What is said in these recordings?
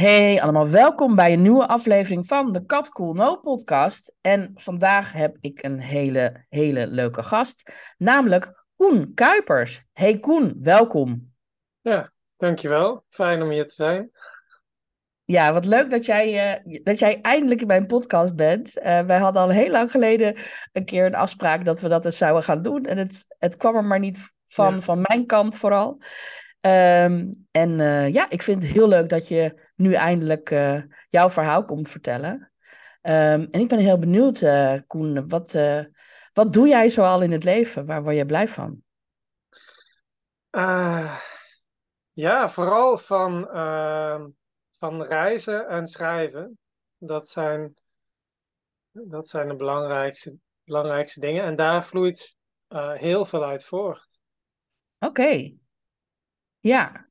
Hey allemaal, welkom bij een nieuwe aflevering van de Kat Cool No podcast. En vandaag heb ik een hele, hele leuke gast, namelijk Koen Kuipers. Hey Koen, welkom. Ja, dankjewel. Fijn om hier te zijn. Ja, wat leuk dat jij, uh, dat jij eindelijk in mijn podcast bent. Uh, wij hadden al heel lang geleden een keer een afspraak dat we dat eens zouden gaan doen. En het, het kwam er maar niet van, ja. van mijn kant vooral. Um, en uh, ja, ik vind het heel leuk dat je nu eindelijk uh, jouw verhaal komt vertellen. Um, en ik ben heel benieuwd, uh, Koen, wat, uh, wat doe jij zoal in het leven? Waar word je blij van? ja, vooral van, ehm, van reizen en schrijven. Dat zijn, dat zijn de belangrijkste, belangrijkste dingen. En daar vloeit heel veel uit voort. Oké. Okay. Ja.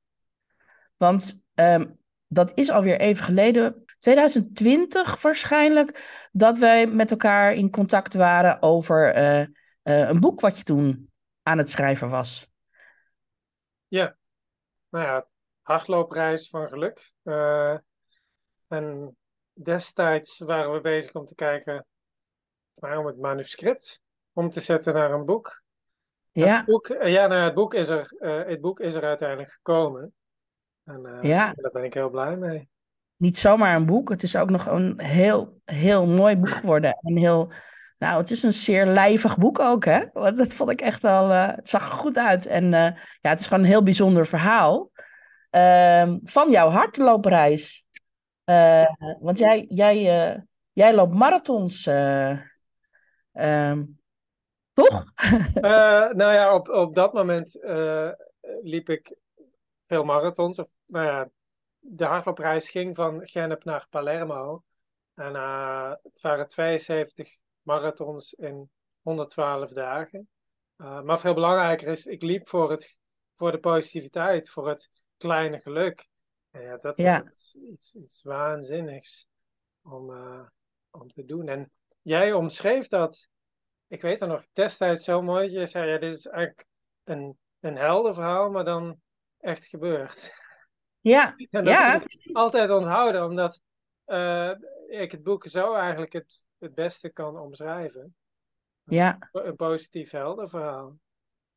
Want um, dat is alweer even geleden, 2020 waarschijnlijk, dat wij met elkaar in contact waren over uh, uh, een boek wat je toen aan het schrijven was. Ja, nou ja, hardloopreis van geluk. Uh, en destijds waren we bezig om te kijken om het manuscript om te zetten naar een boek. Ja, het boek, ja, nou, het boek, is er, het boek is er uiteindelijk gekomen. En uh, ja. daar ben ik heel blij mee. Niet zomaar een boek, het is ook nog een heel, heel mooi boek geworden. En heel, nou, het is een zeer lijvig boek ook, hè? Want dat vond ik echt wel, uh, het zag er goed uit. En uh, ja, het is gewoon een heel bijzonder verhaal uh, van jouw hardloopreis. want jij, jij, jij loopt marathons, um, toch? nou ja, op, op dat moment liep ik veel marathons. Of, nou ja, de hardloopreis ging van Genep naar Palermo. En uh, het waren 72 marathons in 112 dagen. Uh, maar veel belangrijker is, ik liep voor, het, voor de positiviteit, voor het kleine geluk. En ja, dat ja. is iets, iets waanzinnigs om, uh, om te doen. En jij omschreef dat, ik weet dat nog destijds zo mooi. Je zei, ja, dit is eigenlijk een, een heldenverhaal, maar dan echt gebeurd. Ja, ja. altijd onthouden, omdat uh, ik het boek zo eigenlijk het, het beste kan omschrijven. Ja. Een positief helder verhaal.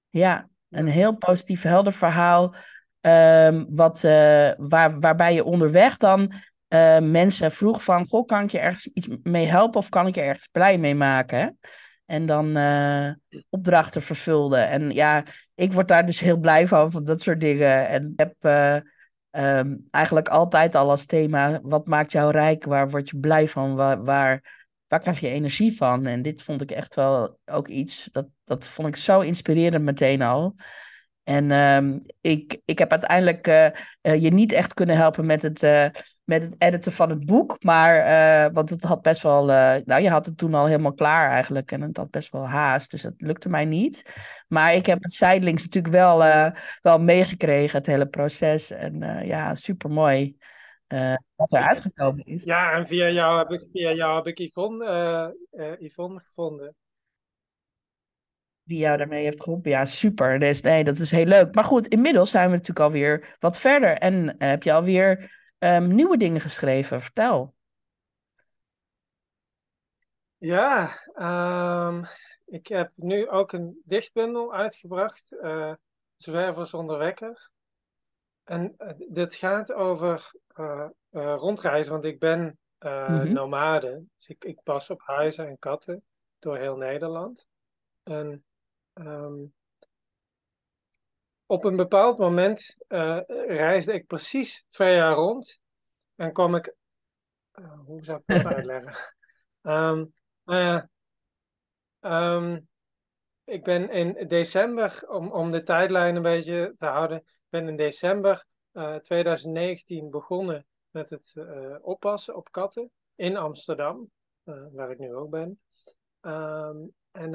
Ja, een heel positief helder verhaal. Um, wat, uh, waar, waarbij je onderweg dan uh, mensen vroeg van... Goh, kan ik je ergens iets mee helpen of kan ik je ergens blij mee maken? En dan uh, opdrachten vervulde. En ja, ik word daar dus heel blij van, van dat soort dingen. En ik heb um, eigenlijk altijd al als thema: wat maakt jou rijk? Waar word je blij van? Waar, waar, waar krijg je energie van? En dit vond ik echt wel ook iets. Dat, dat vond ik zo inspirerend meteen al. En um, ik, ik heb uiteindelijk uh, uh, je niet echt kunnen helpen met het, uh, met het editen van het boek. Maar, want het had best wel. nou, je had het toen al helemaal klaar eigenlijk. En het had best wel haast. Dus dat lukte mij niet. Maar ik heb het zijdelings natuurlijk wel, wel meegekregen, het hele proces. En ja, super mooi. wat er uitgekomen is. Ja, en via jou heb ik, via jou heb ik Yvonne, Yvonne gevonden die jou daarmee heeft geholpen. Ja, super. Dus nee, dat is heel leuk. Maar goed, inmiddels zijn we natuurlijk alweer wat verder. En uh, heb je alweer um, nieuwe dingen geschreven? Vertel. Ja, um, ik heb nu ook een dichtbundel uitgebracht. Uh, Zwerver zonder wekker. En uh, dit gaat over rondreizen, want ik ben mm-hmm. nomade. Dus ik, ik pas op huizen en katten door heel Nederland. En Um, op een bepaald moment uh, reisde ik precies twee jaar rond en kwam ik. Uh, hoe zou ik dat uitleggen? Um, um, ik ben in december, om, om de tijdlijn een beetje te houden, ik ben in december 2019 begonnen met het oppassen op katten in Amsterdam, waar ik nu ook ben. Ehm, en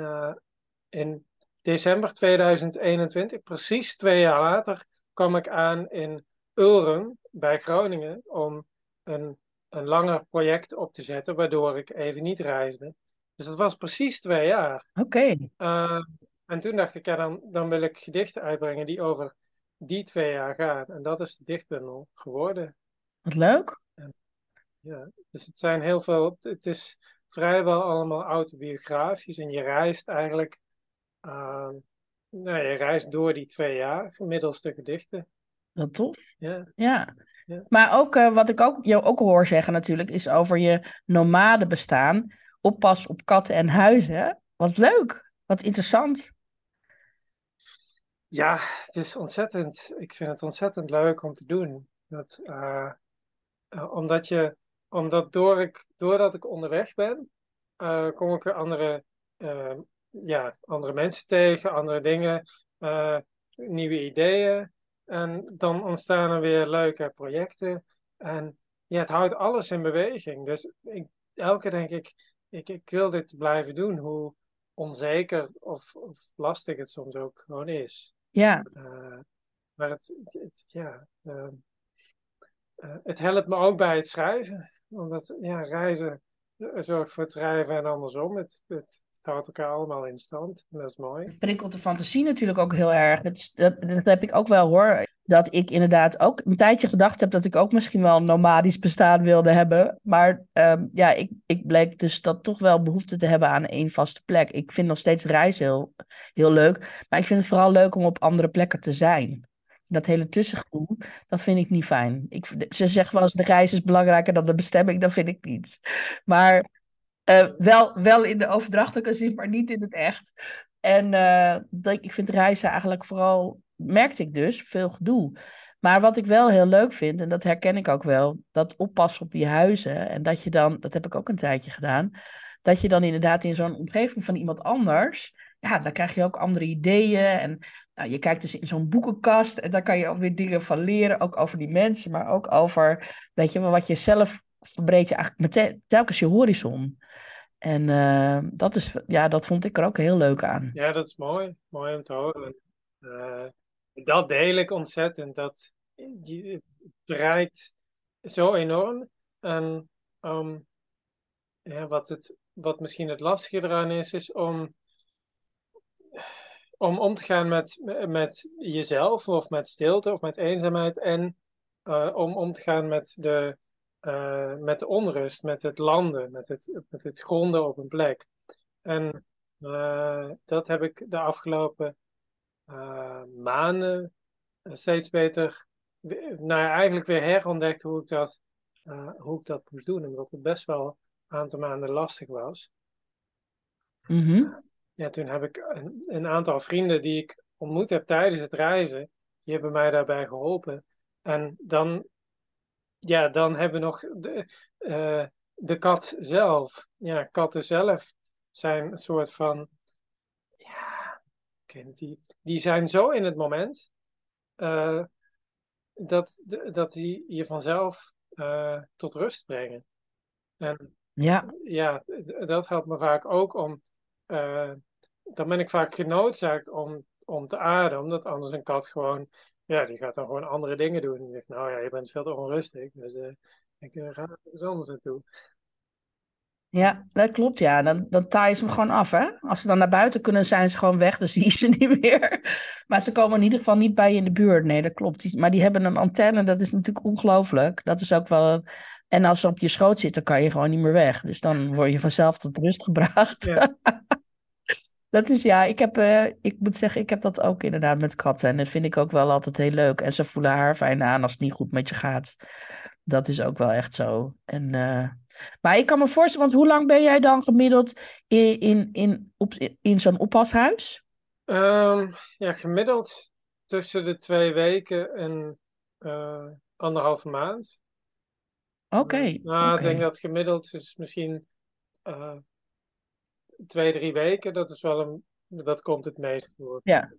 in december 2021, precies twee jaar later, kwam ik aan in Ulrum bij Groningen om een, een langer project op te zetten, waardoor ik even niet reisde. Dus dat was precies twee jaar. Oké. Uh, en toen dacht ik, ja, dan, dan wil ik gedichten uitbrengen die over die twee jaar gaan. En dat is de dichtbundel geworden. Wat leuk. En, ja, dus het zijn heel veel, het is vrijwel allemaal autobiografisch en je reist eigenlijk, uh, nou, je reist door die twee jaar, gemiddeld de gedichten. Wat tof. Ja. ja. Maar ook uh, wat ik ook, jou ook hoor zeggen natuurlijk, is over je nomade bestaan. Oppas op katten en huizen. Wat leuk. Wat interessant. Ja, het is ontzettend. Ik vind het ontzettend leuk om te doen. Dat, uh, uh, omdat je, omdat door ik, doordat ik onderweg ben, kom ik er andere, ja, andere mensen tegen, andere dingen, nieuwe ideeën. En dan ontstaan er weer leuke projecten. En ja, het houdt alles in beweging. Dus ik, elke keer denk ik, ik, ik wil dit blijven doen. Hoe onzeker of, of lastig het soms ook gewoon is. Ja. Uh, maar het, het ja, uh, uh, het helpt me ook bij het schrijven. Omdat ja, reizen zorgt voor het schrijven en andersom. Het, het, houdt elkaar allemaal in stand. dat is mooi. Het prikkelt de fantasie natuurlijk ook heel erg. Dat, dat, heb ik ook wel hoor. Dat ik inderdaad ook een tijdje gedacht heb dat ik ook misschien wel een nomadisch bestaan wilde hebben. Maar um, ja, ik, ik bleek dus dat toch wel behoefte te hebben aan één vaste plek. Ik vind nog steeds reizen heel, heel leuk. Maar ik vind het vooral leuk om op andere plekken te zijn. Dat hele tussengevoel, dat vind ik niet fijn. Ik, ze zeggen wel eens de reis is belangrijker dan de bestemming. Dat vind ik niet. Maar uh, wel, wel in de overdrachtelijke zin, maar niet in het echt. En uh, dat, ik vind reizen eigenlijk vooral, merkte ik dus, veel gedoe. Maar wat ik wel heel leuk vind, en dat herken ik ook wel, dat oppassen op die huizen. En dat je dan, dat heb ik ook een tijdje gedaan, dat je dan inderdaad in zo'n omgeving van iemand anders, ja, dan krijg je ook andere ideeën. En nou, je kijkt dus in zo'n boekenkast en daar kan je ook weer dingen van leren, ook over die mensen, maar ook over, weet je, wat je zelf verbreed je eigenlijk meteen telkens je horizon. En uh, dat, is, ja, dat vond ik er ook heel leuk aan. Ja, dat is mooi. Mooi om te horen. Uh, dat deel ik ontzettend. Dat het bereikt zo enorm. En ja, wat, het, wat misschien het lastige eraan is, is om, om om te gaan met, met jezelf of met stilte of met eenzaamheid. En uh, om om te gaan met de, uh, met de onrust, met het landen, met het, met het gronden op een plek. En uh, dat heb ik de afgelopen uh, maanden steeds beter, nou eigenlijk weer herontdekt hoe ik dat, hoe ik dat moest doen. Omdat het best wel een aantal maanden lastig was. Mm -hmm. Ja, toen heb ik een, een, aantal vrienden die ik ontmoet heb tijdens het reizen, die hebben mij daarbij geholpen. En dan ja, dan hebben we nog de, uh, de kat zelf. Ja, katten zelf zijn een soort van. Ja, ken die. Die zijn zo in het moment. Uh, dat, dat die je vanzelf uh, tot rust brengen. En ja, ja dat helpt me vaak ook om. dan ben ik vaak genoodzaakt om, om te aarden, omdat anders een kat gewoon ja, die gaat dan gewoon andere dingen doen. Die zegt, nou ja, je bent veel te onrustig, dus uh, ik uh, ga ergens anders naartoe. Ja, dat klopt, ja. Dan, dan taaien ze hem gewoon af, hè. Als ze dan naar buiten kunnen, zijn ze gewoon weg, dan zie je ze niet meer. Maar ze komen in ieder geval niet bij je in de buurt. Nee, dat klopt. Maar die hebben een antenne, dat is natuurlijk ongelooflijk. Dat is ook wel... En als ze op je schoot zitten, kan je gewoon niet meer weg. Dus dan word je vanzelf tot rust gebracht. Ja. Dat is ja, ik heb, uh, ik moet zeggen, ik heb dat ook inderdaad met katten. En dat vind ik ook wel altijd heel leuk. En ze voelen haar fijn aan als het niet goed met je gaat. Dat is ook wel echt zo. En, uh, maar ik kan me voorstellen, want hoe lang ben jij dan gemiddeld in, in, in, op, in zo'n oppashuis? Um, ja, gemiddeld tussen de twee weken en uh, anderhalve maand. Oké. Okay, nou, okay. ik denk dat gemiddeld is misschien twee, drie weken. Dat is wel een dat komt het meest voor. Ja.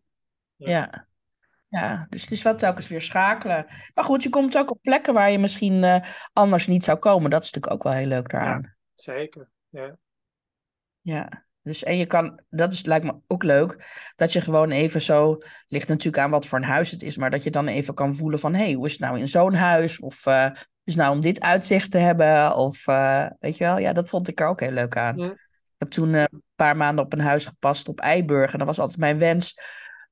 Ja. Ja. Ja, dus het is wel telkens weer schakelen. Maar goed, je komt ook op plekken waar je misschien eh, anders niet zou komen. Dat is natuurlijk ook wel heel leuk daaraan. Zeker, ja. Ja, dus en je kan, dat is, lijkt me ook leuk, dat je gewoon even zo, ligt natuurlijk aan wat voor een huis het is, maar dat je dan even kan voelen van, hé, hey, hoe is het nou in zo'n huis? Of uh, het nou om dit uitzicht te hebben? Of, uh, weet je wel, ja, dat vond ik er ook heel leuk aan. Ja. Ik heb toen uh, een paar maanden op een huis gepast op Eiburg en dat was altijd mijn wens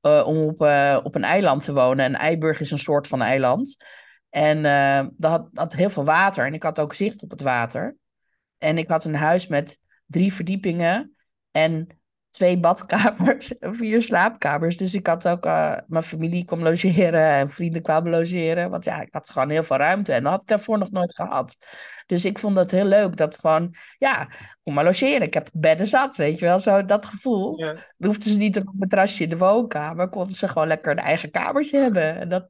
om op, op een eiland te wonen. En Eiburg is een soort van eiland. En dat had, had heel veel water en ik had ook zicht op het water. En ik had een huis met drie verdiepingen en twee badkamers en vier slaapkamers. Dus ik had ook uh, mijn familie kwam logeren en vrienden kwamen logeren. Want ja, ik had gewoon heel veel ruimte en dat had ik daarvoor nog nooit gehad. Dus ik vond dat heel leuk dat gewoon, ja, kom maar logeren. Ik heb bedden zat, weet je wel, zo dat gevoel. Ja. Dan hoefden ze niet op een matrasje in de woonkamer, konden ze gewoon lekker een eigen kamertje hebben. En dat,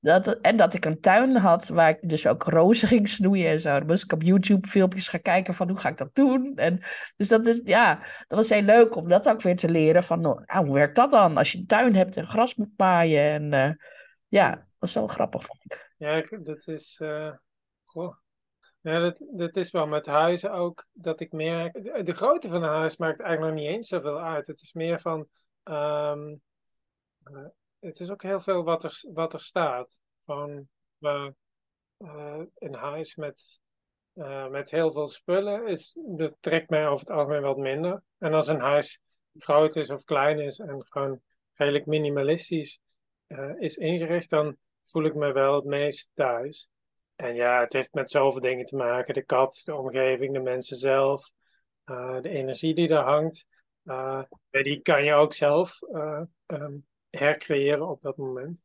dat, en dat ik een tuin had waar ik dus ook rozen ging snoeien en zo. Dan moest ik op YouTube filmpjes gaan kijken van hoe ga ik dat doen. En, dus dat is, ja, dat was heel leuk om dat ook weer te leren van, nou, hoe werkt dat dan? Als je een tuin hebt en gras moet maaien. En uh, ja, dat was zo grappig vond ik. Ja, dat is, uh, goh. Ja, dat, dat is wel met huizen ook, dat ik meer, de, grootte van een huis maakt eigenlijk nog niet eens zoveel uit. Het is meer van, uh, het is ook heel veel wat er, wat er staat. Van een huis met, uh, met heel veel spullen, is, dat trekt mij over het algemeen wat minder. En als een huis groot is of klein is en gewoon redelijk minimalistisch is ingericht, dan voel ik me wel het meest thuis. En ja, het heeft met zoveel dingen te maken. De kat, de omgeving, de mensen zelf, de energie die er hangt. die kan je ook zelf um, hercreëren op dat moment.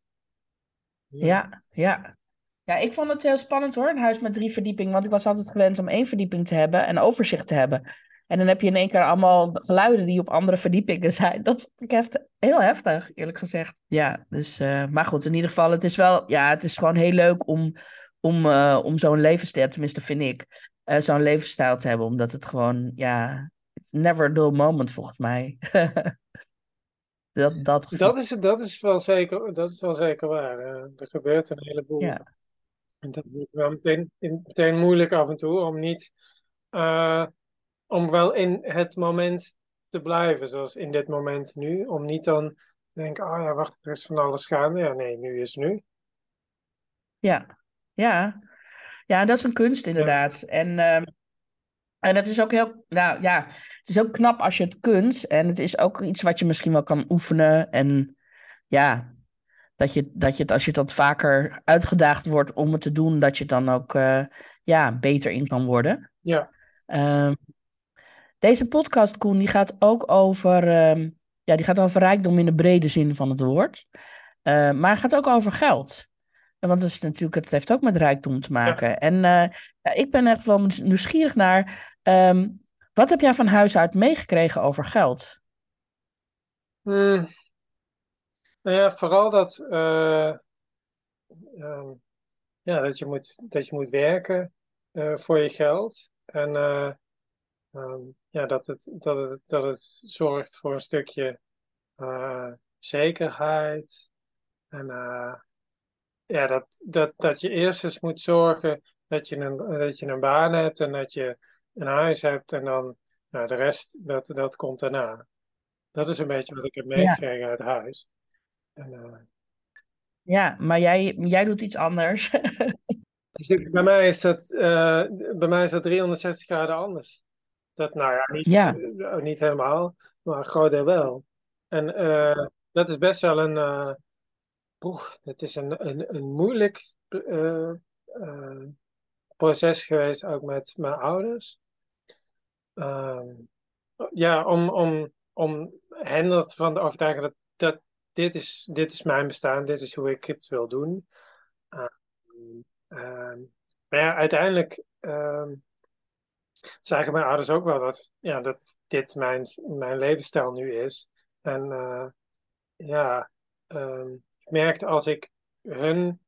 Ja, ja. Ja, ik vond het heel spannend hoor, een huis met drie verdiepingen. Want ik was altijd gewend om één verdieping te hebben en overzicht te hebben. En dan heb je in één keer allemaal geluiden die op andere verdiepingen zijn. Dat vond ik heel heftig, eerlijk gezegd. Ja, dus, uh, maar goed, in ieder geval, het is wel, ja, het is gewoon heel leuk om, om, uh, om zo'n levensstijl, tenminste vind ik, uh, zo'n levensstijl te hebben. Omdat het gewoon, ja, it's never a dull moment volgens mij. Dat, dat, dat, is, dat, is wel zeker, dat is wel zeker waar. Er gebeurt een heleboel. Ja. En dat is wel meteen, meteen moeilijk af en toe om niet. Uh, om wel in het moment te blijven, zoals in dit moment nu. Om niet dan te denken: oh ja, wacht, er is van alles gaande. Ja, nee, nu is nu. Ja, ja. Ja, dat is een kunst inderdaad. Ja. En. Uh, en het is ook heel, nou ja, het is ook knap als je het kunt. En het is ook iets wat je misschien wel kan oefenen. En ja, dat je, dat je het als je dat vaker uitgedaagd wordt om het te doen, dat je dan ook uh, ja, beter in kan worden. Ja. Um, deze podcast, Koen, die gaat ook over, um, ja, die gaat over rijkdom in de brede zin van het woord. Uh, maar het gaat ook over geld. Want het, is natuurlijk, het heeft ook met rijkdom te maken. Ja. En uh, ja, ik ben echt wel nieuwsgierig naar. Um, wat heb jij van huis uit meegekregen over geld? Hmm. Nou ja, vooral dat, uh, um, ja, dat, je, moet, dat je moet werken uh, voor je geld. En um, ja, dat, het, dat, het, dat het zorgt voor een stukje zekerheid. En ja, dat, dat, dat je eerst eens moet zorgen dat je, een, dat je een baan hebt en dat je een huis hebt en dan nou, de rest, dat, dat komt daarna. Dat is een beetje wat ik heb meegekregen ja. uit huis. En, uh... Ja, maar jij, jij doet iets anders. dus bij, mij is dat, uh, bij mij is dat 360 graden anders. Dat, nou ja, niet, ja. Uh, niet helemaal, maar een groot deel wel. En dat is best wel een Het is een, een, een moeilijk uh, uh, proces geweest, ook met mijn ouders. Uh, ja, om, om, om hen ervan te overtuigen dat, dat dit, is, dit is mijn bestaan, dit is hoe ik het wil doen. maar ja, uiteindelijk zagen mijn ouders ook wel dat, ja, dat dit mijn, mijn levensstijl nu is. En ja, um, ik merkte als ik hun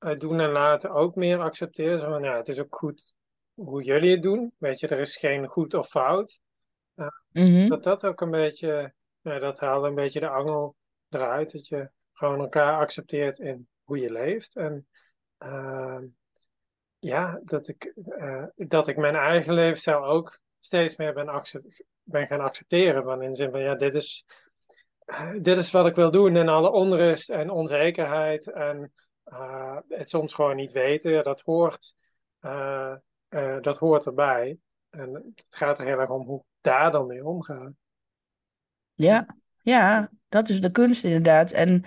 uh, doen en laten ook meer accepteer. Zo van, ja, het is ook goed hoe jullie het doen. Weet je, er is geen goed of fout. Uh, mm -hmm. Dat dat ook een beetje dat haalt een beetje de angel eruit. Dat je gewoon elkaar accepteert in hoe je leeft. En ehm, ja, dat ik, uh, dat ik mijn eigen levensstijl ook steeds meer ben, ben gaan accepteren. Van in de zin van, ja, dit is, dit is wat ik wil doen. En alle onrust en onzekerheid en uh, het soms gewoon niet weten, dat, hoort, uh, dat hoort erbij. En het gaat er heel erg om hoe daar dan mee omgaan. Ja, ja, dat is de kunst inderdaad. En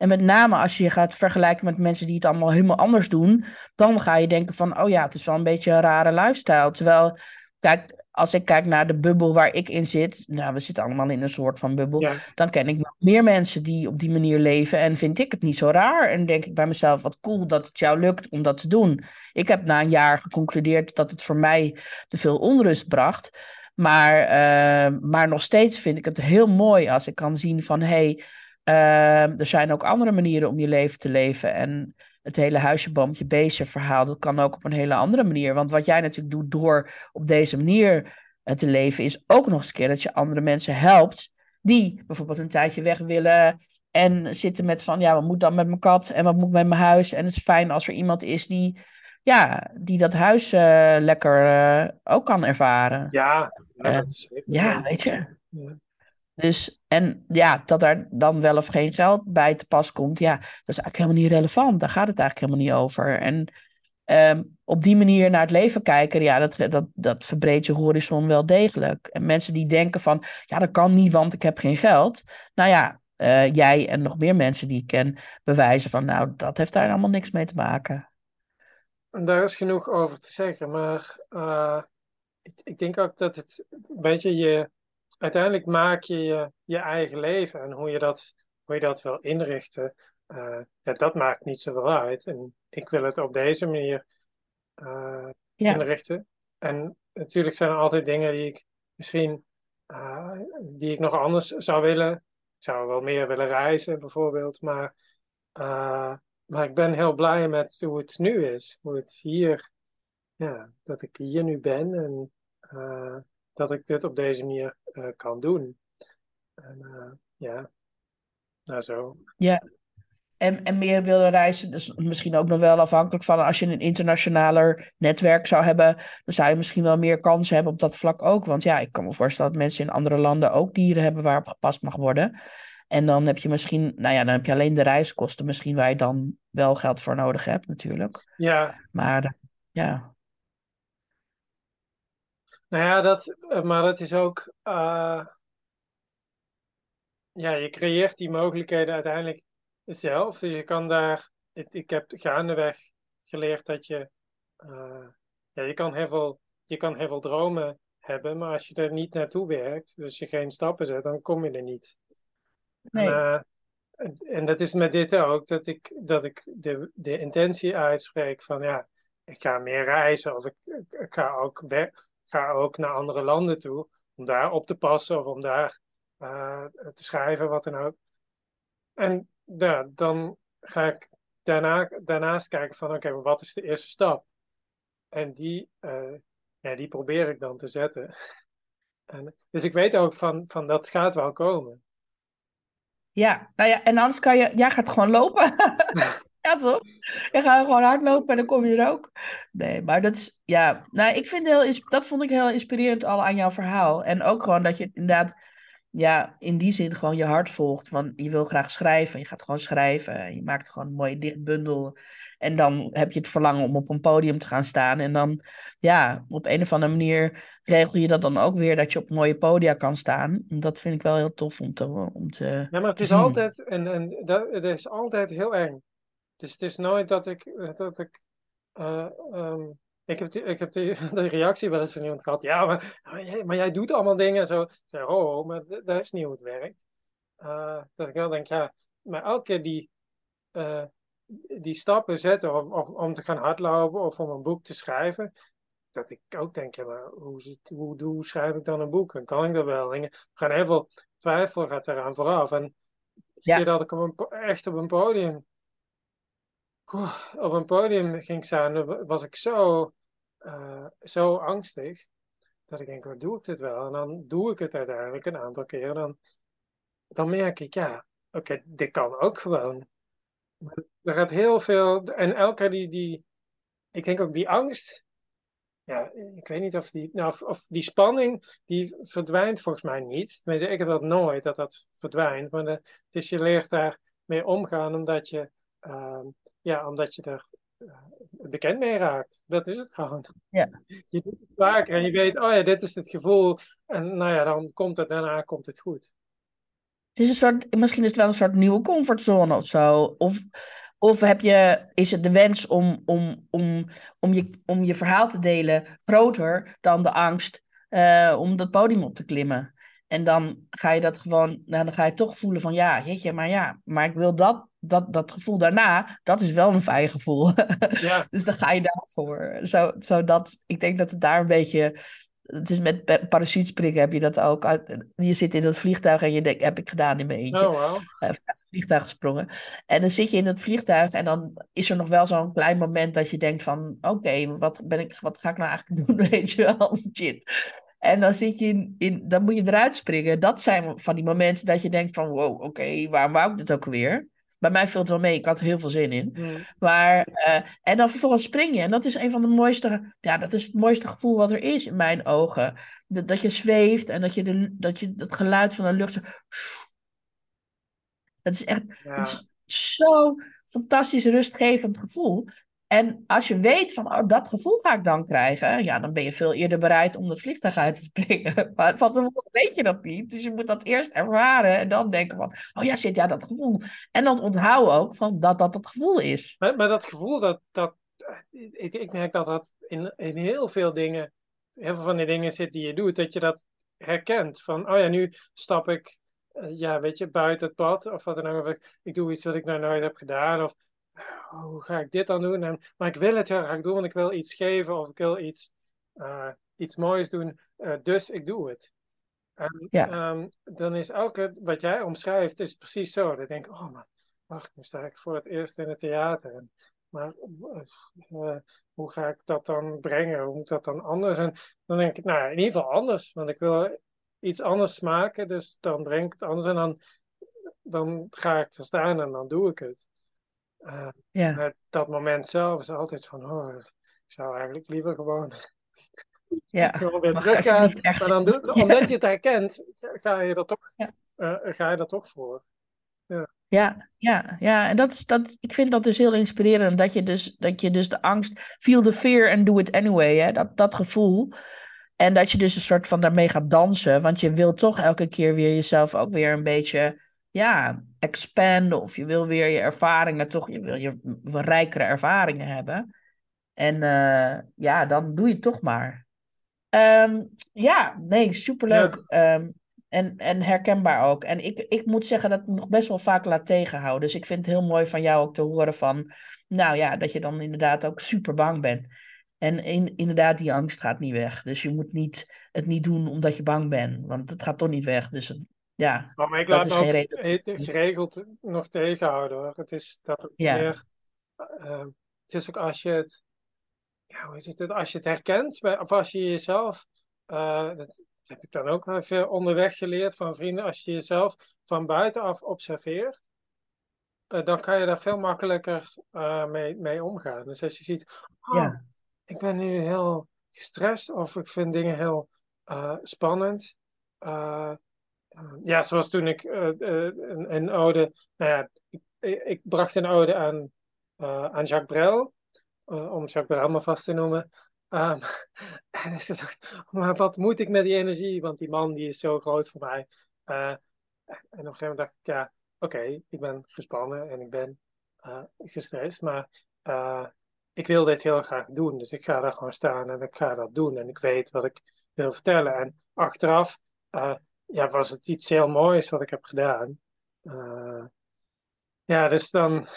en met name als je je gaat vergelijken met mensen die het allemaal helemaal anders doen, dan ga je denken van, oh ja, het is wel een beetje een rare lifestyle. Terwijl, kijk, als ik kijk naar de bubbel waar ik in zit, nou, we zitten allemaal in een soort van bubbel, dan ken ik nog meer mensen die op die manier leven en vind ik het niet zo raar. En denk ik bij mezelf, wat cool dat het jou lukt om dat te doen. Ik heb na een jaar geconcludeerd dat het voor mij te veel onrust bracht. Maar, uh, maar nog steeds vind ik het heel mooi als ik kan zien van, hey, Ehm, er zijn ook andere manieren om je leven te leven. En het hele huisje, boompje, beestje verhaal, dat kan ook op een hele andere manier. Want wat jij natuurlijk doet door op deze manier eh, te leven, is ook nog eens een keer dat je andere mensen helpt. Die bijvoorbeeld een tijdje weg willen en zitten met van, ja, wat moet dan met mijn kat en wat moet met mijn huis? En het is fijn als er iemand is die, ja, die dat huis uh, lekker uh, ook kan ervaren. Ja, ja, dat is ja weet je. Ja. Dus, en ja, dat er dan wel of geen geld bij te pas komt, ja, dat is eigenlijk helemaal niet relevant. Daar gaat het eigenlijk helemaal niet over. En um, op die manier naar het leven kijken, ja, dat, dat, dat verbreedt je horizon wel degelijk. En mensen die denken van, ja, dat kan niet, want ik heb geen geld. Nou ja, uh, jij en nog meer mensen die ik ken bewijzen van, nou, dat heeft daar allemaal niks mee te maken. En daar is genoeg over te zeggen, maar uh, ik, ik denk ook dat het een beetje je uiteindelijk maak je, je je eigen leven en hoe je dat, hoe je dat wil inrichten, uh, ja, dat maakt niet zoveel uit. En ik wil het op deze manier uh, inrichten. En natuurlijk zijn er altijd dingen die ik misschien uh, die ik nog anders zou willen. Ik zou wel meer willen reizen, bijvoorbeeld. Maar, maar ik ben heel blij met hoe het nu is. Hoe het hier, ja, dat ik hier nu ben en dat ik dit op deze manier uh, kan doen. En uh, ja, nou zo. Ja, en, en meer willen reizen, dus misschien ook nog wel afhankelijk van als je een internationaler netwerk zou hebben, dan zou je misschien wel meer kansen hebben op dat vlak ook. Want ja, ik kan me voorstellen dat mensen in andere landen ook dieren hebben waarop gepast mag worden. En dan heb je misschien, nou ja, dan heb je alleen de reiskosten misschien waar je dan wel geld voor nodig hebt natuurlijk. Ja. Maar ja. Nou ja, dat, eh, maar het is ook. Uh, ja, je creëert die mogelijkheden uiteindelijk zelf. Dus je kan daar. Ik, ik heb gaandeweg geleerd dat je. Uh, ja, je kan, heel veel, je kan heel veel dromen hebben, maar als je er niet naartoe werkt, dus je geen stappen zet, dan kom je er niet. Nee. En, en dat is met dit ook, dat ik, dat ik de, de intentie uitspreek van ja, ik ga meer reizen of ik, ik ga ook ga ook naar andere landen toe om daar op te passen of om daar uh, te schrijven, wat dan ook. En ja, dan ga ik daarna, daarnaast kijken van oké, okay, wat is de eerste stap? En die, uh, ja, die probeer ik dan te zetten. En, dus ik weet ook van, van dat gaat wel komen. Ja, nou ja, en anders kan je, jij gaat gewoon lopen. Ja, toch? Je gaat gewoon hardlopen en dan kom je er ook. Nee, maar dat is, ja, nou, ik vind heel, dat vond ik heel inspirerend al aan jouw verhaal. En ook gewoon dat je inderdaad, ja, in die zin gewoon je hart volgt. Want je wil graag schrijven, je gaat gewoon schrijven. Je maakt gewoon een mooie dichtbundel. En dan heb je het verlangen om op een podium te gaan staan. En dan, ja, op een of andere manier regel je dat dan ook weer dat je op mooie podia kan staan. Dat vind ik wel heel tof om te, om te Ja, maar het is altijd, en, en dat, het is altijd heel eng. Dus het is nooit dat ik. Eh, dat ik uh, um, ik heb, die, ik heb die, de reactie wel eens van iemand gehad. Ja, maar, maar, jij, doet allemaal dingen. Zo, zeg, oh, oh, maar dat is niet hoe het werkt. Uh, dat ik wel denk, ja, maar elke keer die, uh, die stappen zetten om, om, om, te gaan hardlopen of om een boek te schrijven. Dat ik ook denk, ja, maar hoe, hoe, hoe schrijf ik dan een boek? En kan ik dat wel? En gaan heel veel twijfel gaat eraan vooraf. En ja. dat ik op een, echt op een podium op een podium ging staan, was ik zo, uh, zo angstig. Dat ik denk, wat doe ik dit wel? En dan doe ik het uiteindelijk een aantal keer. Dan, dan merk ik, ja, oké, dit kan ook gewoon. Er gaat heel veel, en elke die, die, ik denk ook die angst, ja, ik weet niet of die, nou, of, die spanning, die verdwijnt volgens mij niet. Tenminste, ik heb dat nooit, dat dat verdwijnt. Maar het is, je leert daar mee omgaan, omdat je, uh, ja, omdat je er uh, bekend mee raakt. Dat is het gewoon. Ja. Je doet het vaker en je weet, oh ja, dit is het gevoel. En nou ja, dan komt het, daarna komt het goed. Het is een soort, misschien is het wel een soort nieuwe comfortzone of zo. Of, of heb je, is het de wens om, om, om, om, je, om je verhaal te delen groter dan de angst uh, om dat podium op te klimmen? En dan ga je dat gewoon, nou, dan ga je toch voelen van ja, jeetje, maar ja, maar ik wil dat, dat, dat gevoel daarna, dat is wel een fijn gevoel. Ja. dus dan ga je daarvoor. Zo, zo dat, ik denk dat het daar een beetje het is met parachutespringen heb je dat ook. Je zit in dat vliegtuig en je denkt, heb ik gedaan in mijn eentje. Oh, wow. Uh, uit het vliegtuig gesprongen. En dan zit je in het vliegtuig en dan is er nog wel zo'n klein moment dat je denkt van, oké, wat wat, ik, wat ga ik nou eigenlijk doen, weet je wel? Shit. En dan zit je in, in, dan moet je eruit springen. Dat zijn van die momenten dat je denkt van, wow, oké, waarom wou ik dit ook weer? Bij mij viel het wel mee, ik had er heel veel zin in. Mm. Maar, uh, en dan vervolgens spring je. En dat is een van de mooiste, ja, dat is het mooiste gevoel wat er is in mijn ogen. Dat, dat je zweeft en dat je, de, dat je het geluid van de lucht zo... Dat is echt Ja. het is zo'n fantastisch rustgevend gevoel. En als je weet van, oh, dat gevoel ga ik dan krijgen, ja, dan ben je veel eerder bereid om dat vliegtuig uit te springen. Maar van tevoren weet je dat niet. Dus je moet dat eerst ervaren en dan denken van, oh ja, zit ja, dat gevoel. En dan onthouden ook van dat dat het gevoel is. Maar, maar dat gevoel, dat, dat, ik, ik merk dat dat in, in heel veel dingen, heel veel van die dingen zit die je doet, dat je dat herkent. Van, oh ja, nu stap ik, uh, ja, weet je, buiten het pad, of wat dan ook. Ik, ik doe iets wat ik nou nooit heb gedaan, of hoe ga ik dit dan doen? En, maar ik wil het heel graag doen, want ik wil iets geven, of ik wil iets, uh, iets moois doen, uh, dus ik doe het. En Ja. um, dan is elke, wat jij omschrijft, is precies zo. Dan denk ik, oh maar, wacht, nu sta ik voor het eerst in het theater. En, maar uh, hoe ga ik dat dan brengen? Hoe moet dat dan anders? En dan denk ik, nou in ieder geval anders. Want ik wil iets anders maken, dus dan breng ik het anders. En dan, dan ga ik er staan en dan doe ik het. Uh, Ja. maar dat moment zelf is altijd van, oh, ik zou eigenlijk liever gewoon Ja. weer echt Maar dan doe, Ja. omdat je het herkent, ga je er toch, Ja. eh, ga je er toch voor. Ja, ja, ja. En dat is, dat, ik vind dat dus heel inspirerend. Dat je dus, dat je dus de angst, feel the fear and do it anyway. Hè? Dat, dat gevoel. En dat je dus een soort van daarmee gaat dansen. Want je wil toch elke keer weer jezelf ook weer een beetje, ja, expanden. Of je wil weer je ervaringen toch, je wil je rijkere ervaringen hebben. En uh, ja, dan doe je het toch maar. Um, ja, nee, superleuk. Ja. Um, en, en herkenbaar ook. En ik, ik moet zeggen dat ik nog best wel vaak laat tegenhouden. Dus ik vind het heel mooi van jou ook te horen van... Nou ja, dat je dan inderdaad ook super bang bent. En in, inderdaad, die angst gaat niet weg. Dus je moet niet, het niet doen omdat je bang bent. Want het gaat toch niet weg. Dus ja, maar ik dat laat is ook geen reden. geregeld nog tegenhouden hoor. Het is dat het Ja. meer... Uh, het is ook als je het... Ja, hoe is het? Als je het herkent, bij- of als je jezelf... uh, dat, heb ik dan ook wel veel onderweg geleerd van vrienden. Als je jezelf van buitenaf observeert, uh, dan kan je daar veel makkelijker mee, mee omgaan. Dus als je ziet, oh, Ja. ik ben nu heel gestrest of ik vind dingen heel spannend. Ja, zoals toen ik een, een, ode, nou ja, ik, ik, bracht een ode aan, aan Jacques Brel, om Jacques Brel maar vast te noemen. Um, en ik dacht, maar wat moet ik met die energie? Want die man die is zo groot voor mij. Uh, en op een gegeven moment dacht ik, ja, oké, ik ben gespannen en ik ben uh, gestrest, maar uh, ik wil dit heel graag doen. Dus ik ga daar gewoon staan en ik ga dat doen. En ik weet wat ik wil vertellen. En achteraf ja, was het iets heel moois wat ik heb gedaan. ja, dus dan,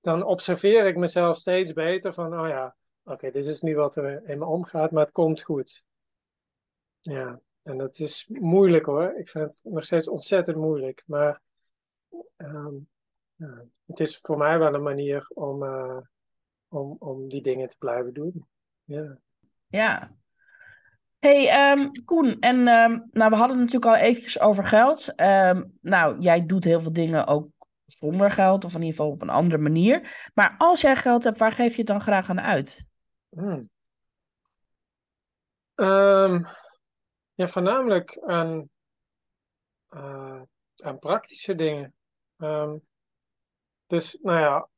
dan observeer ik mezelf steeds beter van, oh ja, oké, dit is nu wat er in me omgaat, maar het komt goed. Ja, en dat is moeilijk hoor. Ik vind het nog steeds ontzettend moeilijk. Maar ja, het is voor mij wel een manier om, uh, om, om die dingen te blijven doen. Ja. Ja. Hey, ehm, Koen, en ehm, nou, we hadden het natuurlijk al eventjes over geld. Ehm, nou, jij doet heel veel dingen ook zonder geld, of in ieder geval op een andere manier. Maar als jij geld hebt, waar geef je het dan graag aan uit? Hmm. Ja, voornamelijk aan, eh, aan praktische dingen. Dus, nou ja,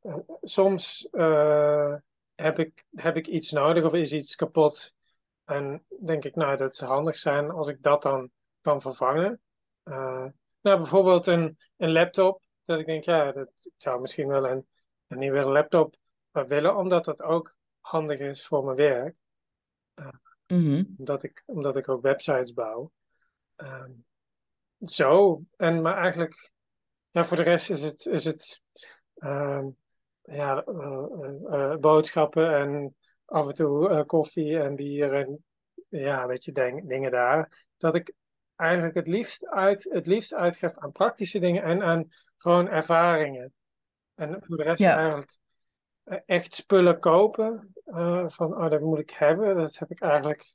eh, soms eh, heb ik, heb ik iets nodig of is iets kapot. En denk ik, nou, dat zou handig zijn als ik dat dan kan vervangen. nou, bijvoorbeeld een, een laptop. Dat ik denk, ja, dat, ik zou misschien wel een, een nieuwe laptop willen, omdat dat ook handig is voor mijn werk. Mhm. omdat, ik, omdat ik ook websites bouw. Ehm, zo, en maar eigenlijk, ja, voor de rest is het, is het ehm, ja, eh, eh, eh, boodschappen en af en toe koffie en bier en ja, weet je, denk, dingen daar. Dat ik eigenlijk het liefst, uit, het liefst uitgeef aan praktische dingen en aan gewoon ervaringen. En voor de rest eigenlijk echt spullen kopen. van, oh, dat moet ik hebben. Dat heb ik eigenlijk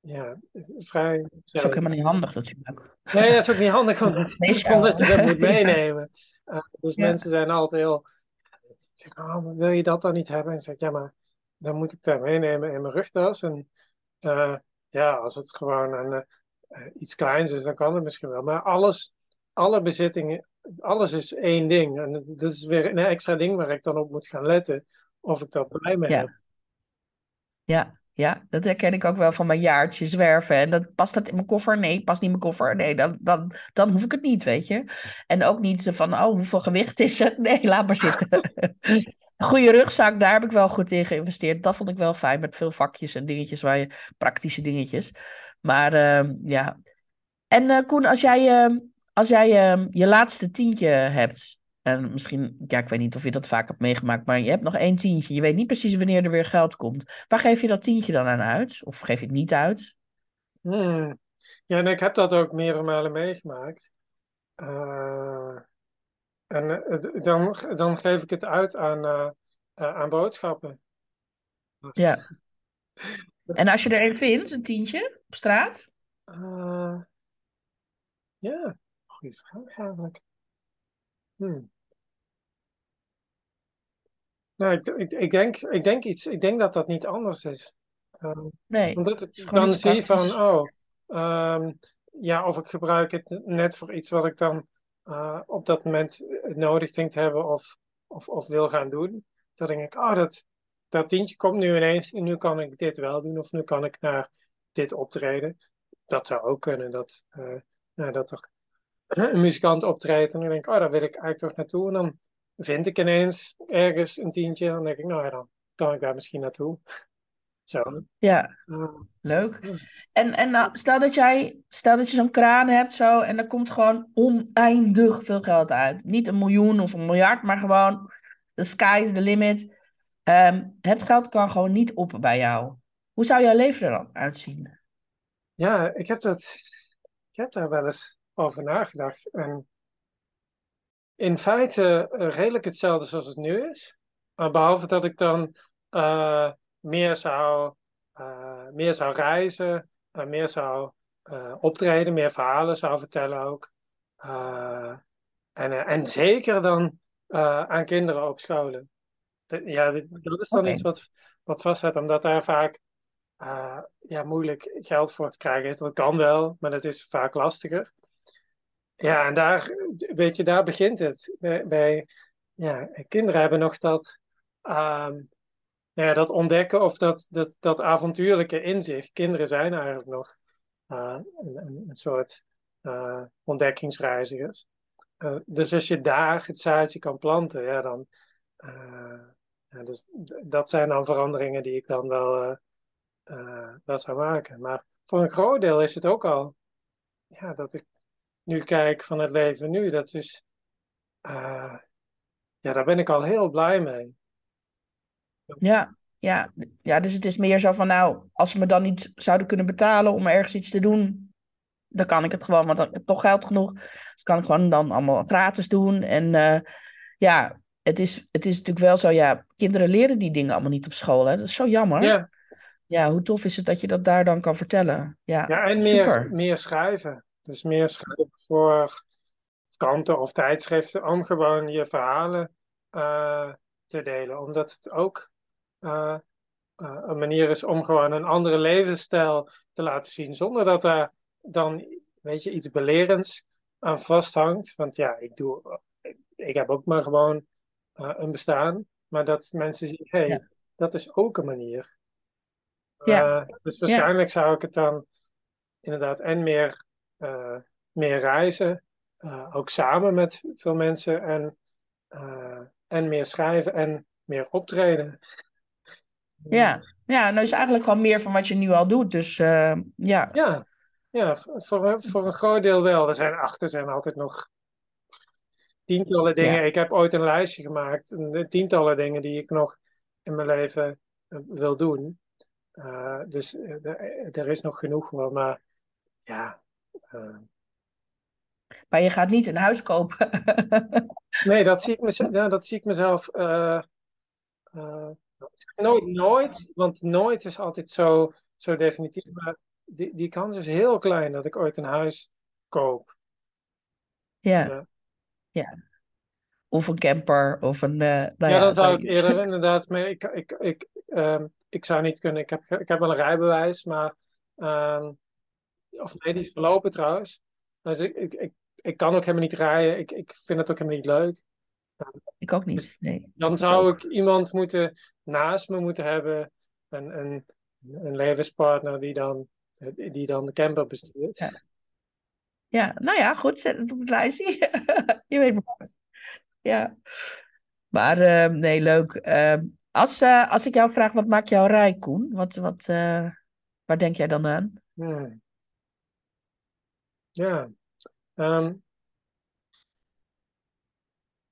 ja, vrij. Dat is ook helemaal niet handig natuurlijk. Nee, dat is ook niet handig, want, omdat je dat moet meenemen. Uh, dus mensen zijn altijd heel. Zeggen, oh, wil je dat dan niet hebben? En zeg ja, maar dan moet ik dat meenemen in mijn rugtas. En uh, ja, als het gewoon een, uh, iets kleins is, dan kan het misschien wel. Maar alles, alle bezittingen, alles is één ding. En dat is weer een extra ding waar ik dan op moet gaan letten. Of ik dat bij me ja. heb. Ja, ja, dat herken ik ook wel van mijn jaartje zwerven. En dan past dat in mijn koffer? Nee, past niet in mijn koffer. Nee, dan, dan, dan hoef ik het niet, weet je. En ook niet van, oh, hoeveel gewicht is het? Nee, laat maar zitten. Goede rugzak, daar heb ik wel goed in geïnvesteerd. Dat vond ik wel fijn, met veel vakjes en dingetjes, waar je, praktische dingetjes. Maar uh, ja. En uh, Koen, als jij, uh, als jij ehm, je laatste tientje hebt, en misschien, ja, ik weet niet of je dat vaak hebt meegemaakt, maar je hebt nog één tientje. Je weet niet precies wanneer er weer geld komt. Waar geef je dat tientje dan aan uit? Of geef je het niet uit? Hmm. Ja, en ik heb dat ook meerdere malen meegemaakt. Uh, en uh, dan, dan geef ik het uit aan, uh, aan boodschappen. Ja. En als je er een vindt, een tientje op straat? ja, goede vraag eigenlijk. Hmm. Nou, ik, ik, ik, denk, ik, denk iets, ik denk dat dat niet anders is. Um, nee. Omdat ik dan zie van, oh, um, ja, of ik gebruik het net voor iets wat ik dan uh, op dat moment nodig denk te hebben of, of, of wil gaan doen. Dan denk ik, oh, dat, dat tientje komt nu ineens en nu kan ik dit wel doen of nu kan ik naar dit optreden. Dat zou ook kunnen, dat, uh, nou, dat er een muzikant optreedt en dan denk ik, oh, daar wil ik eigenlijk toch naartoe. En dan vind ik ineens ergens een tientje. En dan denk ik, nou ja, dan kan ik daar misschien naartoe. Zo. Ja, leuk. En, en nou, stel dat jij, stel dat je zo'n kraan hebt zo en er komt gewoon oneindig veel geld uit. Niet een miljoen of een miljard, maar gewoon the sky is the limit. Um, het geld kan gewoon niet op bij jou. Hoe zou jouw leven er dan uitzien? Ja, ik heb dat, ik heb daar wel eens over nagedacht. En in feite uh, redelijk hetzelfde zoals het nu is. Maar behalve dat ik dan uh, meer, zou, uh, meer zou reizen, meer zou optreden, meer verhalen zou vertellen ook. en, en zeker dan aan kinderen op scholen. ja, dat is dan okay. iets wat, wat vastzet, omdat daar vaak ja, moeilijk geld voor te krijgen is. Dat kan wel, maar dat is vaak lastiger. Ja, en daar, weet je, daar begint het. Bij, bij ja, kinderen hebben nog dat, um, ja, dat ontdekken of dat, dat, dat avontuurlijke in zich. Kinderen zijn eigenlijk nog uh, een, een, soort uh, ontdekkingsreizigers. Uh, dus als je daar het zaadje kan planten, ja, dan. Ja, dus dat zijn dan veranderingen die ik dan wel, wel zou maken. Maar voor een groot deel is het ook al ja, dat ik nu kijk van het leven nu, dat is, ja, daar ben ik al heel blij mee. Ja, ja, ja, dus het is meer zo van, nou, als ze me dan niet zouden kunnen betalen om ergens iets te doen, dan kan ik het gewoon, want dan heb ik toch geld genoeg. Dus kan ik gewoon dan allemaal gratis doen. En uh, ja, het is, het is natuurlijk wel zo, ja, kinderen leren die dingen allemaal niet op school. Hè? Dat is zo jammer. Ja, ja, hoe tof is het dat je dat daar dan kan vertellen? Ja, Ja, en meer, super. meer schrijven. Dus meer schrijven voor kranten of tijdschriften om gewoon je verhalen eh, te delen. Omdat het ook eh, eh, een manier is om gewoon een andere levensstijl te laten zien. Zonder dat daar dan, weet je, iets belerends aan vasthangt. Want ja, ik doe, ik heb ook maar gewoon eh, een bestaan. Maar dat mensen zien, hé, hey, Ja. dat is ook een manier. Ja. Dus waarschijnlijk zou ik het dan inderdaad en meer, meer reizen, ook samen met veel mensen en, en meer schrijven en meer optreden. Ja, ja, nou is eigenlijk wel meer van wat je nu al doet. Dus eh, ja, Ja, ja voor, een- voor een groot deel wel. Er zijn achter zijn altijd nog tientallen dingen. Ja. Ik heb ooit een lijstje gemaakt, een- tientallen dingen die ik nog in mijn leven eh, wil doen. Eh, dus eh, er- is nog genoeg wel, maar ja. eh, maar je gaat niet een huis kopen. Nee, dat zie ik, mez- ja, dat zie ik mezelf. eh, eh, nooit, nooit, want nooit is altijd zo, zo definitief. Maar die, die kans is heel klein dat ik ooit een huis koop. Ja, Ja. ja. Of een camper of een, eh nou ja, ja, dat zou ik eerder inderdaad. Maar ik, ik, ik, ehm, ik zou niet kunnen. Ik heb, ik heb wel een rijbewijs, maar. ehm, of nee, die is verlopen trouwens. Dus ik, ik, ik, ik kan ook helemaal niet rijden. Ik, ik vind het ook helemaal niet leuk. Ik ook niet, nee. Dan zou ik iemand moeten naast me moeten hebben. Een, een, een levenspartner die dan, die dan de camper bestuurt. Ja. Ja, nou ja, goed, zet het op het lijstje. Je weet maar. Ja. Maar eh, nee, leuk. Eh, als, eh, als ik jou vraag, wat maakt jou rijk, Koen? Wat, wat, eh, waar denk jij dan aan? Hmm. Ja. Ehm,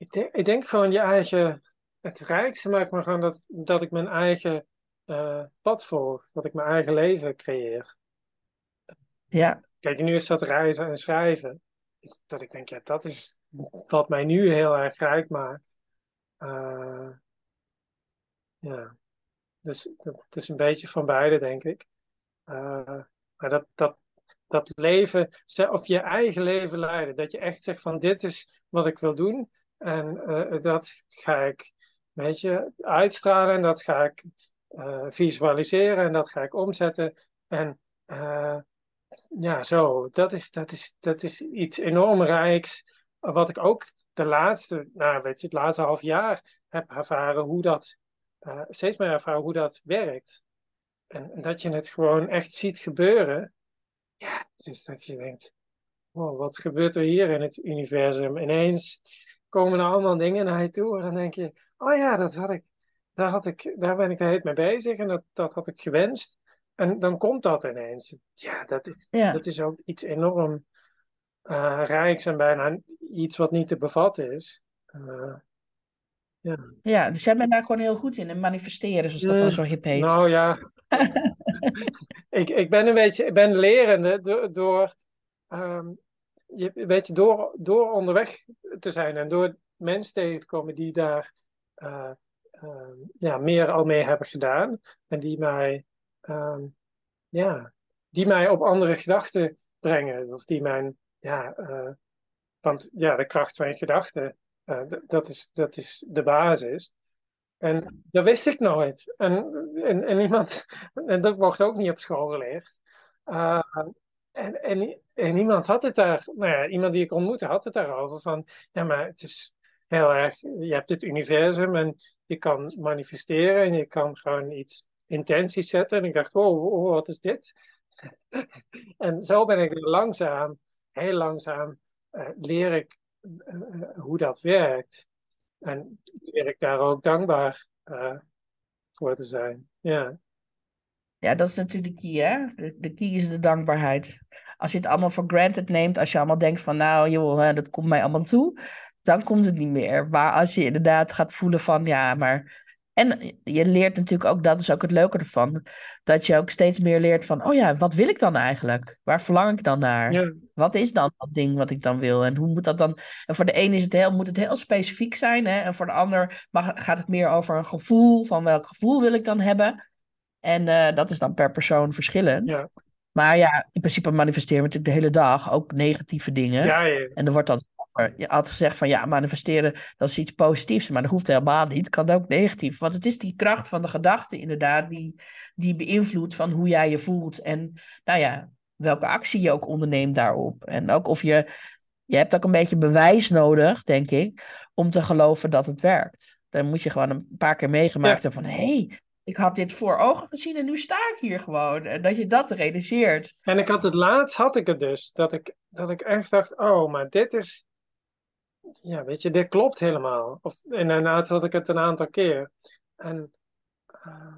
ik, denk, ik denk gewoon je eigen. Het rijkste maakt me gewoon dat, dat ik mijn eigen eh, pad volg. Dat ik mijn eigen leven creëer. Ja, Kijk, nu is dat reizen en schrijven. Is dat ik denk, ja, dat is wat mij nu heel erg rijk maakt. Eh, ja. Dus het is een beetje van beide, denk ik. Eh, maar dat, dat, dat leven, of je eigen leven leiden. Dat je echt zegt van dit is wat ik wil doen. En eh, dat ga ik, weet je, uitstralen. En dat ga ik eh, visualiseren. En dat ga ik omzetten. En eh, ja, zo. Dat is, dat, is, dat is iets enorm rijks. Wat ik ook de laatste, nou weet je, het laatste half jaar heb ervaren hoe dat, steeds meer ervaren hoe dat werkt. En, en dat je het gewoon echt ziet gebeuren. Ja, dus dat je denkt, wow, wat gebeurt er hier in het universum? Ineens komen er allemaal dingen naar je toe en dan denk je, oh ja, dat had ik, daar, had ik, daar ben ik de hele mee bezig en dat, dat had ik gewenst. En dan komt dat ineens. Ja, dat is, ja. dat is ook iets enorm eh, rijks en bijna iets wat niet te bevatten is. Eh, ja. Ja, dus jij bent daar gewoon heel goed in, in manifesteren, zoals dat dan Mm, zo hip heet. Nou ja, ik, ik ben een beetje, ik ben lerende door, door ehm, je, weet je, door, door onderweg te zijn en door mensen tegen te komen die daar eh, ehm, ja, meer al mee hebben gedaan en die mij, ehm, ja, die mij op andere gedachten brengen of die mijn, ja, eh, want ja, de kracht van je gedachten, eh, dat, is, dat is de basis. En dat wist ik nooit. En, en, en iemand, en dat wordt ook niet op school geleerd. En, en, en iemand had het daar, nou ja, iemand die ik ontmoette had het daarover van, ja, maar het is heel erg, je hebt het universum en je kan manifesteren en je kan gewoon iets intenties zetten. En ik dacht, wow, wow wat is dit? en zo ben ik langzaam, heel langzaam, uh, leer ik uh, hoe dat werkt. En leer ik daar ook dankbaar voor te zijn. Ja. Ja, dat is natuurlijk de key, hè? De, de key is de dankbaarheid. Als je het allemaal voor granted neemt, als je allemaal denkt van, nou joh, dat komt mij allemaal toe, dan komt het niet meer. Maar als je inderdaad gaat voelen van, ja, maar... En je leert natuurlijk ook, dat is ook het leuke ervan, dat je ook steeds meer leert van, oh ja, wat wil ik dan eigenlijk? Waar verlang ik dan naar? Ja. Wat is dan dat ding wat ik dan wil? En hoe moet dat dan? En voor de een is het heel, moet het heel specifiek zijn, hè? En voor de ander mag, gaat het meer over een gevoel, van welk gevoel wil ik dan hebben? En eh, dat is dan per persoon verschillend. Ja. Maar ja, in principe manifesteren we natuurlijk de hele dag ook negatieve dingen. Ja, ja. En er wordt dan je had gezegd van ja, manifesteren dat is iets positiefs, maar dat hoeft helemaal niet. Het kan ook negatief. Want het is die kracht van de gedachte inderdaad die, die beïnvloedt van hoe jij je voelt. En nou ja, welke actie je ook onderneemt daarop. En ook of je, je hebt ook een beetje bewijs nodig, denk ik, om te geloven dat het werkt. Dan moet je gewoon een paar keer meegemaakt hebben van hé, hey, ik had dit voor ogen gezien en nu sta ik hier gewoon. En dat je dat realiseert. En ik had het laatst, had ik het dus, dat ik, dat ik echt dacht, oh, maar dit is, ja, weet je, dit klopt helemaal. Of, en daarna had ik het een aantal keer. En uh,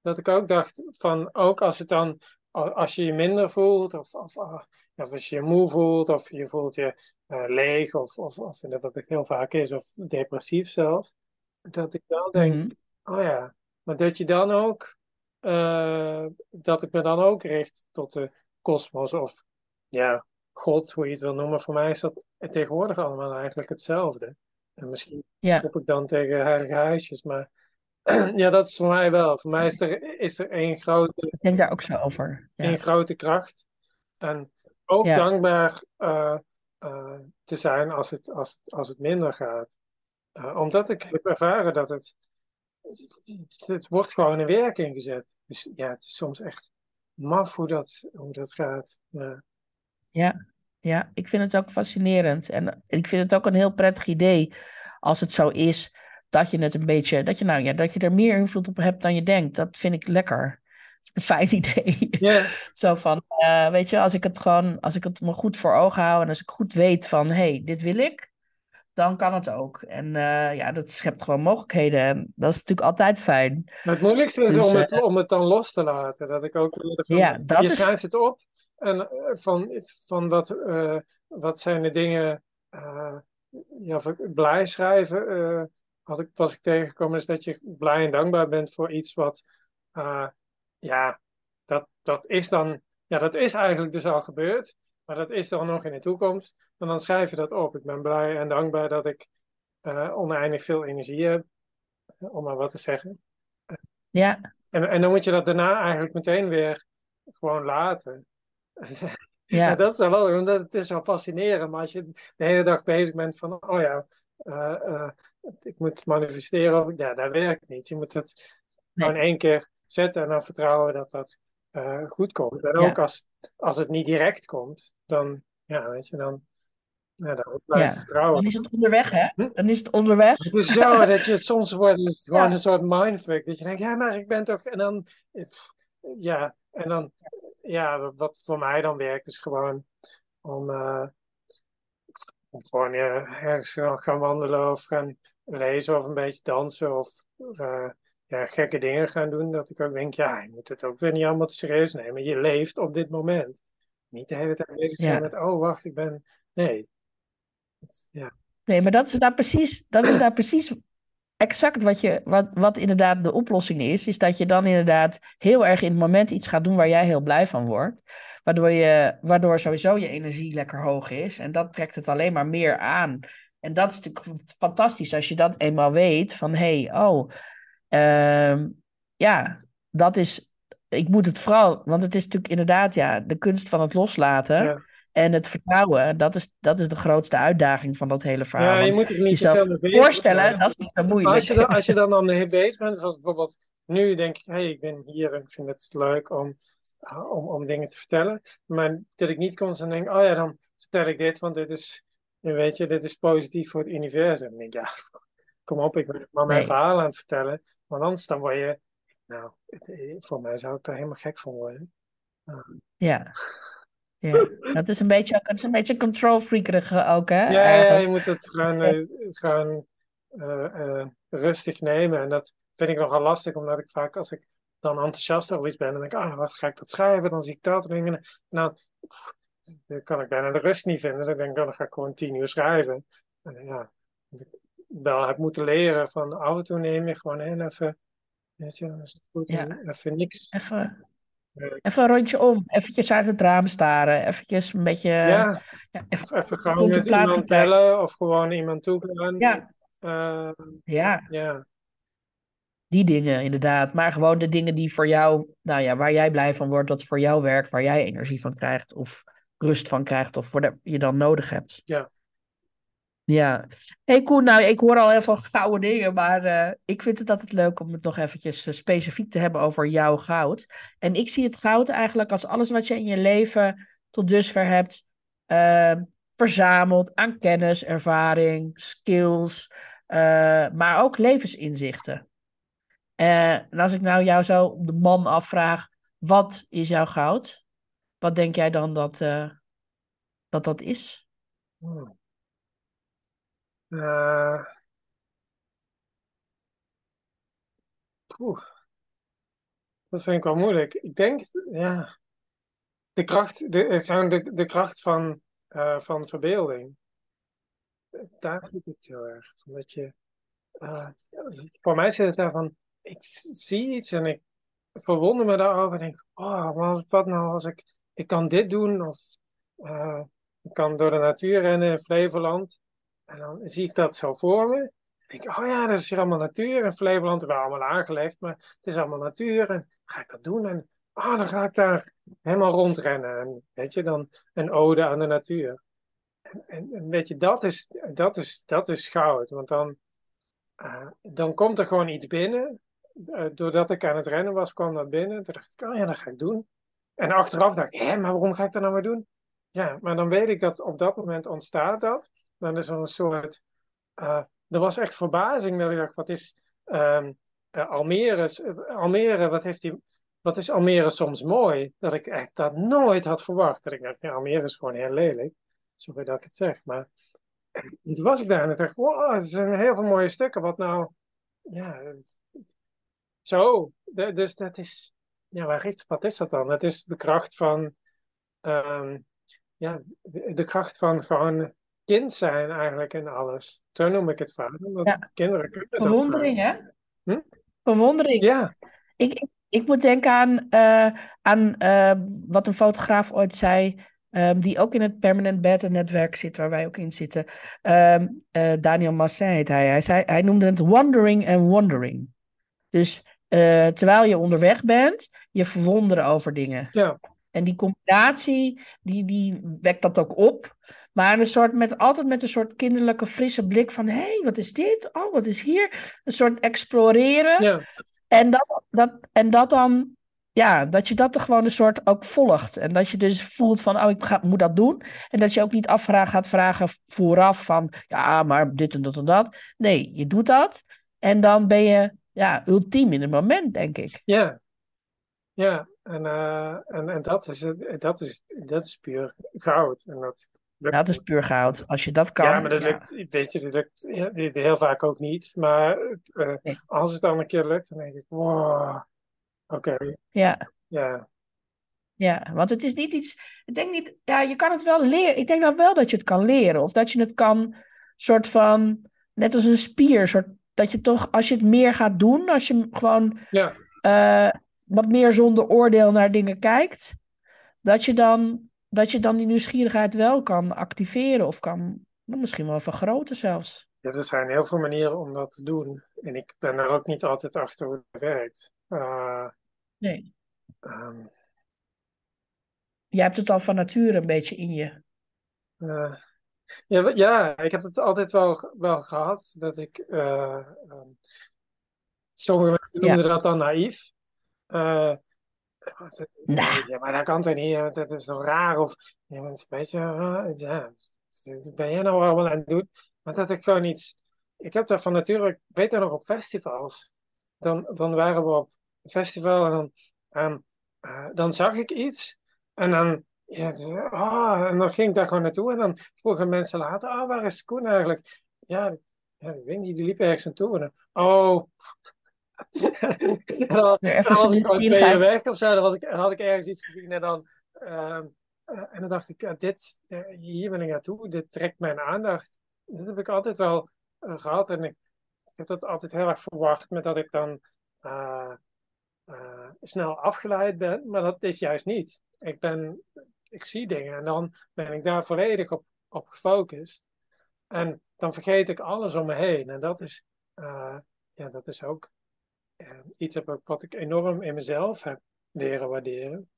dat ik ook dacht van, ook als het dan, als je je minder voelt, of, of, of als je je moe voelt, of je voelt je uh, leeg, of, of, of dat het heel vaak is, of depressief zelfs, dat ik dan denk, mm -hmm. oh ja, maar dat je dan ook, uh, dat ik me dan ook richt tot de kosmos of ja, God, hoe je het wil noemen. Voor mij is dat tegenwoordig allemaal eigenlijk hetzelfde. En misschien ja. ik dan tegen heilige huisjes, maar ja, dat is voor mij wel. Voor mij is er, is er één grote... Ik denk daar ook zo over. Ja. Één grote kracht. En ook Ja. dankbaar uh, uh, te zijn als het, als, als het minder gaat. Uh, omdat ik heb ervaren dat het, het wordt gewoon in werking gezet. Dus ja, het is soms echt maf hoe dat, hoe dat gaat. Ja. Ja, ja, ik vind het ook fascinerend. En ik vind het ook een heel prettig idee als het zo is dat je het een beetje, dat je nou ja, dat je er meer invloed op hebt dan je denkt. Dat vind ik lekker. Een fijn idee. Ja. Zo van, uh, weet je, als ik het gewoon, als ik het me goed voor ogen hou en als ik goed weet van, hé, hey, dit wil ik, dan kan het ook. En uh, ja, dat schept gewoon mogelijkheden. En dat is natuurlijk altijd fijn. Maar het moeilijkste is dus, om, het, uh, om het dan los te laten. Dat ik ook van, ja, dat je is... schrijft het op en van, van wat, uh, wat zijn de dingen, ja, blij schrijven. had ik, was ik tegengekomen is dat je blij en dankbaar bent voor iets wat, ja, dat, dat is dan, ja, dat is eigenlijk dus al gebeurd. Maar dat is dan nog in de toekomst. En dan schrijf je dat op. Ik ben blij en dankbaar dat ik uh, oneindig veel energie heb. Om maar wat te zeggen. Ja. En, en dan moet je dat daarna eigenlijk meteen weer gewoon laten. Ja. ja dat is wel leuk, omdat het is wel fascinerend. Maar als je de hele dag bezig bent van, oh ja, uh, uh, ik moet manifesteren. Ja, dat werkt niet. Je moet het nee. gewoon één keer zetten en dan vertrouwen dat dat uh, goed komt. En ook als, als het niet direct komt, dan, ja, weet je, dan, ja, dan blijf je ja. vertrouwen. Dan is het onderweg, hè? Dan is het onderweg. Het is zo dat je soms wordt het gewoon ja. een soort mindfuck. Dat je denkt, ja, maar ik ben toch... En dan, ja, en dan, ja, wat voor mij dan werkt is gewoon om, uh, om gewoon ja, ergens gaan wandelen of gaan lezen of een beetje dansen of... Uh, ja, gekke dingen gaan doen, dat ik ook denk, ja, je moet het ook weer niet allemaal te serieus nemen. Je leeft op dit moment. Niet de hele tijd bezig zijn ja. met, oh, wacht, ik ben... Nee. Ja. Nee, maar dat is daar precies, dat is daar precies exact wat, je, wat, wat inderdaad de oplossing is. Is dat je dan inderdaad heel erg in het moment iets gaat doen waar jij heel blij van wordt. Waardoor, je, waardoor sowieso je energie lekker hoog is. En dat trekt het alleen maar meer aan. En dat is natuurlijk fantastisch als je dat eenmaal weet. Van, hé, hey, oh... Uh, ja, dat is. Ik moet het vooral, want het is natuurlijk inderdaad ja, de kunst van het loslaten. Ja. En het vertrouwen, dat is, dat is de grootste uitdaging van dat hele verhaal. Ja, je moet het niet jezelf voorstellen, dat is niet zo moeilijk. Als je, dan, als je dan aan de bezig bent, zoals bijvoorbeeld nu denk ik, hé, hey, ik ben hier en ik vind het leuk om, om, om dingen te vertellen. Maar dat ik niet constant denk, oh ja, dan vertel ik dit, want dit is, weet je, dit is positief voor het universum. Dan denk ik, ja, kom op, ik ben maar mijn nee. verhaal aan het vertellen. Want anders dan word je, nou, voor mij zou ik daar helemaal gek van worden. Uh. Ja. Ja, dat is een beetje, het is een beetje control freakerig ook, hè? Ja, ja, je moet het gewoon, uh, gewoon uh, uh, rustig nemen. En dat vind ik nogal lastig, omdat ik vaak, als ik dan enthousiast over iets ben, dan denk ik, ah, wat ga ik dat schrijven? Dan zie ik dat. En dan, nou, dan kan ik bijna de rust niet vinden. Dan denk ik, dan ga ik gewoon tien uur schrijven. En ja, wel heb moeten leren van af en toe neem je gewoon heel even, weet je, is het goed, Ja. even niks. Even, Eh, even een rondje om, eventjes uit het raam staren, eventjes een beetje ja, ja, even even gewoon iemand tellen of gewoon iemand toe gaan. Ja, Eh, ja, ja, die die dingen inderdaad. Maar gewoon de dingen die voor jou, nou ja, waar jij blij van wordt, dat voor jou werkt, waar jij energie van krijgt of rust van krijgt of wat je dan nodig hebt. Ja. Ja. Hey Koen, nou ik hoor al heel veel gouden dingen, maar uh, ik vind het altijd leuk om het nog eventjes uh, specifiek te hebben over jouw goud. En ik zie het goud eigenlijk als alles wat je in je leven tot dusver hebt uh, verzameld aan kennis, ervaring, skills, maar ook levensinzichten. en als ik nou jou zo de man afvraag, wat is jouw goud? Wat denk jij dan dat dat, dat is? Hmm. Uh, dat vind ik wel moeilijk. Ik denk, ja, de kracht, de, eh, de, de kracht van, uh, van verbeelding. Daar zit het heel erg. Omdat voor mij zit het daar van, ik zie iets en ik verwonder me daarover en denk, oh, wat nou als ik, ik kan dit doen of ik kan door de natuur rennen in Flevoland. En dan zie ik dat zo voor me. En denk oh ja, dat is hier allemaal natuur. In Flevoland hebben we allemaal aangelegd, maar het is allemaal natuur. En ga ik dat doen? En oh, dan ga ik daar helemaal rondrennen. En weet je, dan een ode aan de natuur. En, en, weet je, dat is, dat is, dat is goud. Want dan, uh, dan komt er gewoon iets binnen. Uh, doordat ik aan het rennen was, kwam dat binnen. Toen dacht ik, oh ja, dat ga ik doen. En achteraf dacht ik, hé, maar waarom ga ik dat nou maar doen? Ja, maar dan weet ik dat op dat moment ontstaat dat dan is er een soort. Uh, er was echt verbazing dat ik dacht: wat is um, uh, Almere? Almere, wat heeft die. Wat is Almere soms mooi? Dat ik echt dat nooit had verwacht. Dat ik dacht: Almere is gewoon heel lelijk. Sorry dat ik het zeg. Maar toen was ik daar en ik dacht: wow, er zijn heel veel mooie stukken. Wat nou. Ja. Zo. Dus dat is. Ja, waar wat is dat dan? Het is de kracht van. Um, ja, de, de kracht van gewoon kind zijn eigenlijk in alles. Zo noem ik het vaak. ja. kinderen kunnen Verwondering, hè? Hm? Verwondering. Ja. Ik, ik, ik moet denken aan, uh, aan uh, wat een fotograaf ooit zei. Um, die ook in het Permanent Bed netwerk zit, waar wij ook in zitten. Um, uh, Daniel Massin heet hij. Hij, zei, hij noemde het wandering and wondering. Dus terwijl je onderweg bent, je verwonderen over dingen. Ja. En die combinatie, die, die wekt dat ook op. Maar een soort met, altijd met een soort kinderlijke frisse blik van... hé, hey, wat is dit? Oh, wat is hier? Een soort exploreren. Ja. En, dat, dat, en dat dan... Ja, dat je dat er gewoon een soort ook volgt. En dat je dus voelt van, oh, ik ga, moet dat doen. En dat je ook niet afvraag gaat vragen vooraf van... ja, maar dit en dat en dat. Nee, je doet dat. En dan ben je ja, ultiem in het moment, denk ik. Ja, ja. En, uh, en, en dat, is, dat, is, dat is puur goud. En dat, dat is puur goud. Als je dat kan. Ja, maar dat lukt, weet je, dat lukt heel vaak ook niet. Maar uh, als het dan een keer lukt, dan denk ik, wow, oké. Ja. Ja. Ja, want het is niet iets. Ik denk niet. Ja, je kan het wel leren. Ik denk nou wel dat je het kan leren. Of dat je het kan, soort van. Net als een spier. Soort, dat je toch, als je het meer gaat doen, als je gewoon. Ja. Uh, wat meer zonder oordeel naar dingen kijkt. Dat je dan dat je dan die nieuwsgierigheid wel kan activeren of kan nou, misschien wel vergroten zelfs. Ja, er zijn heel veel manieren om dat te doen. En ik ben er ook niet altijd achter hoe het werkt. Uh, nee. Um, Jij hebt het al van nature een beetje in je. Uh, ja, ja, ik heb het altijd wel, wel gehad. Dat ik. Uh, um, sommige mensen noemen ja. dat dan naïef. Ja, maar dat kan toch niet? Dat is toch raar? Of ja, een beetje, ja, ben jij nou allemaal aan het doen? Maar dat ik gewoon iets. Ik heb daar van natuurlijk, je nog op festivals. Dan, dan waren we op een festival en dan, um, uh, dan zag ik iets. En dan, ja, oh, en dan ging ik daar gewoon naartoe. En dan vroegen mensen later, ah, oh, waar is Koen eigenlijk? Ja, ja, ik weet niet, die liep ergens naartoe. En dan, oh, dan, ja, even dan was ik gewoon weg of zo. Dan was ik, had ik ergens iets gezien en dan, uh, en dan dacht ik, dit, uh, hier ben ik naartoe. Dit trekt mijn aandacht. Dat heb ik altijd wel gehad. En ik, ik, heb dat altijd heel erg verwacht met dat ik dan snel afgeleid ben. Maar dat is juist niet. Ik, ben, ik zie dingen en dan ben ik daar volledig op, op gefocust. En dan vergeet ik alles om me heen. En dat is, ja, dat is ook eh, iets heb wat ik enorm in mezelf heb leren waarderen.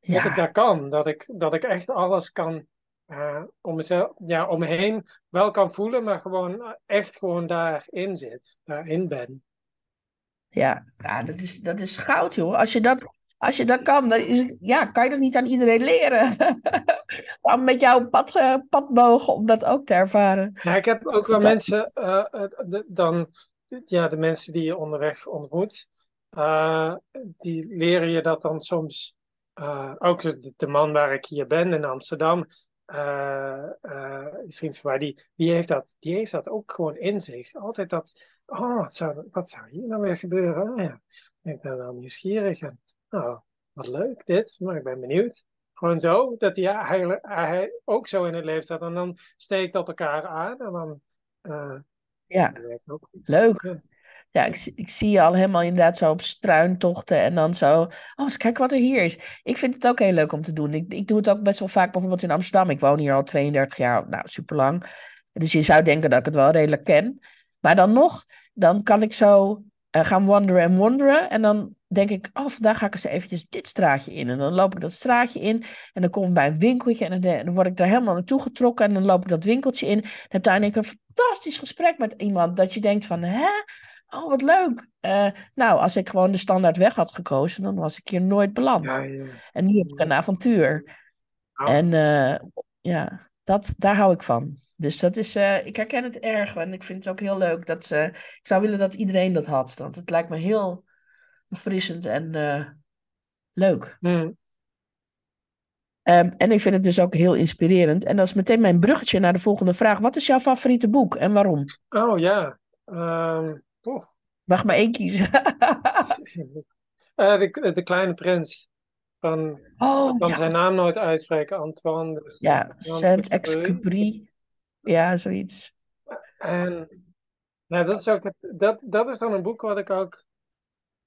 Ja. Dat ik daar kan, dat ik, dat ik echt alles kan eh, om mezelf, ja, om me heen wel kan voelen, maar gewoon eh, echt gewoon daarin zit, daarin ben. Ja, ja dat, is, dat is goud, joh. Als je dat, als je dat kan, dan is, ja, kan je dat niet aan iedereen leren. Dan met jouw pad, eh, padbogen om dat ook te ervaren. Ja, ik heb ook wel mensen, eh, eh, de- dan, ja, de mensen die je onderweg ontmoet, eh, die leren je dat dan soms, eh, ook de, de man waar ik hier ben in Amsterdam, eh, vriend van mij, die, die, heeft dat, die heeft dat ook gewoon in zich. Altijd dat, oh, wat zou, wat zou hier nou weer gebeuren? Oh, ja. Ik ben wel nieuwsgierig en, oh, wat leuk dit, maar ik ben benieuwd. Gewoon zo, dat hij, hij, hij ook zo in het leven staat. En dan steekt dat elkaar aan en dan Ja, leuk. Ja. Ik, zie- ik zie je al helemaal inderdaad zo op struintochten en dan zo, oh, eens kijken wat er hier is. Ik vind het ook heel leuk om te doen. Ik, ik doe het ook best wel vaak bijvoorbeeld in Amsterdam. Ik woon hier al 32 jaar, nou, super lang. Dus je zou denken dat ik het wel redelijk ken. Maar dan nog, dan kan ik zo eh, gaan wandelen en wonderen. En dan denk ik, oh, vandaag ga ik eens eventjes dit straatje in. En dan loop ik dat straatje in en dan kom ik bij een winkeltje en dan, dan word ik daar helemaal naartoe getrokken. En dan loop ik dat winkeltje in. Dan heb daar in één keer een fantastisch gesprek met iemand. Dat je denkt van, hè? Oh, wat leuk. Eh, nou, als ik gewoon de standaard weg had gekozen, dan was ik hier nooit beland. Ja, ja. En nu heb ik een avontuur. Nou, En eh, ja, dat, daar hou ik van. Dus dat is, eh, ik herken het erg en ik vind het ook heel leuk dat ze, ik zou willen dat iedereen dat had. Want het lijkt me heel verfrissend en eh, leuk. hm. Ehm, en ik vind het dus ook heel inspirerend. En dat is meteen mijn bruggetje naar de volgende vraag. Wat is jouw favoriete boek en waarom? Oh ja. Oeh. Mag maar één kiezen. Eh, de, de Kleine Prins. Van, Oh, ik kan ja. zijn naam nooit uitspreken. Antoine de Ja, Saint-Exupéry. Ja, zoiets. En ja, dat is ook het, dat, dat is dan een boek wat ik ook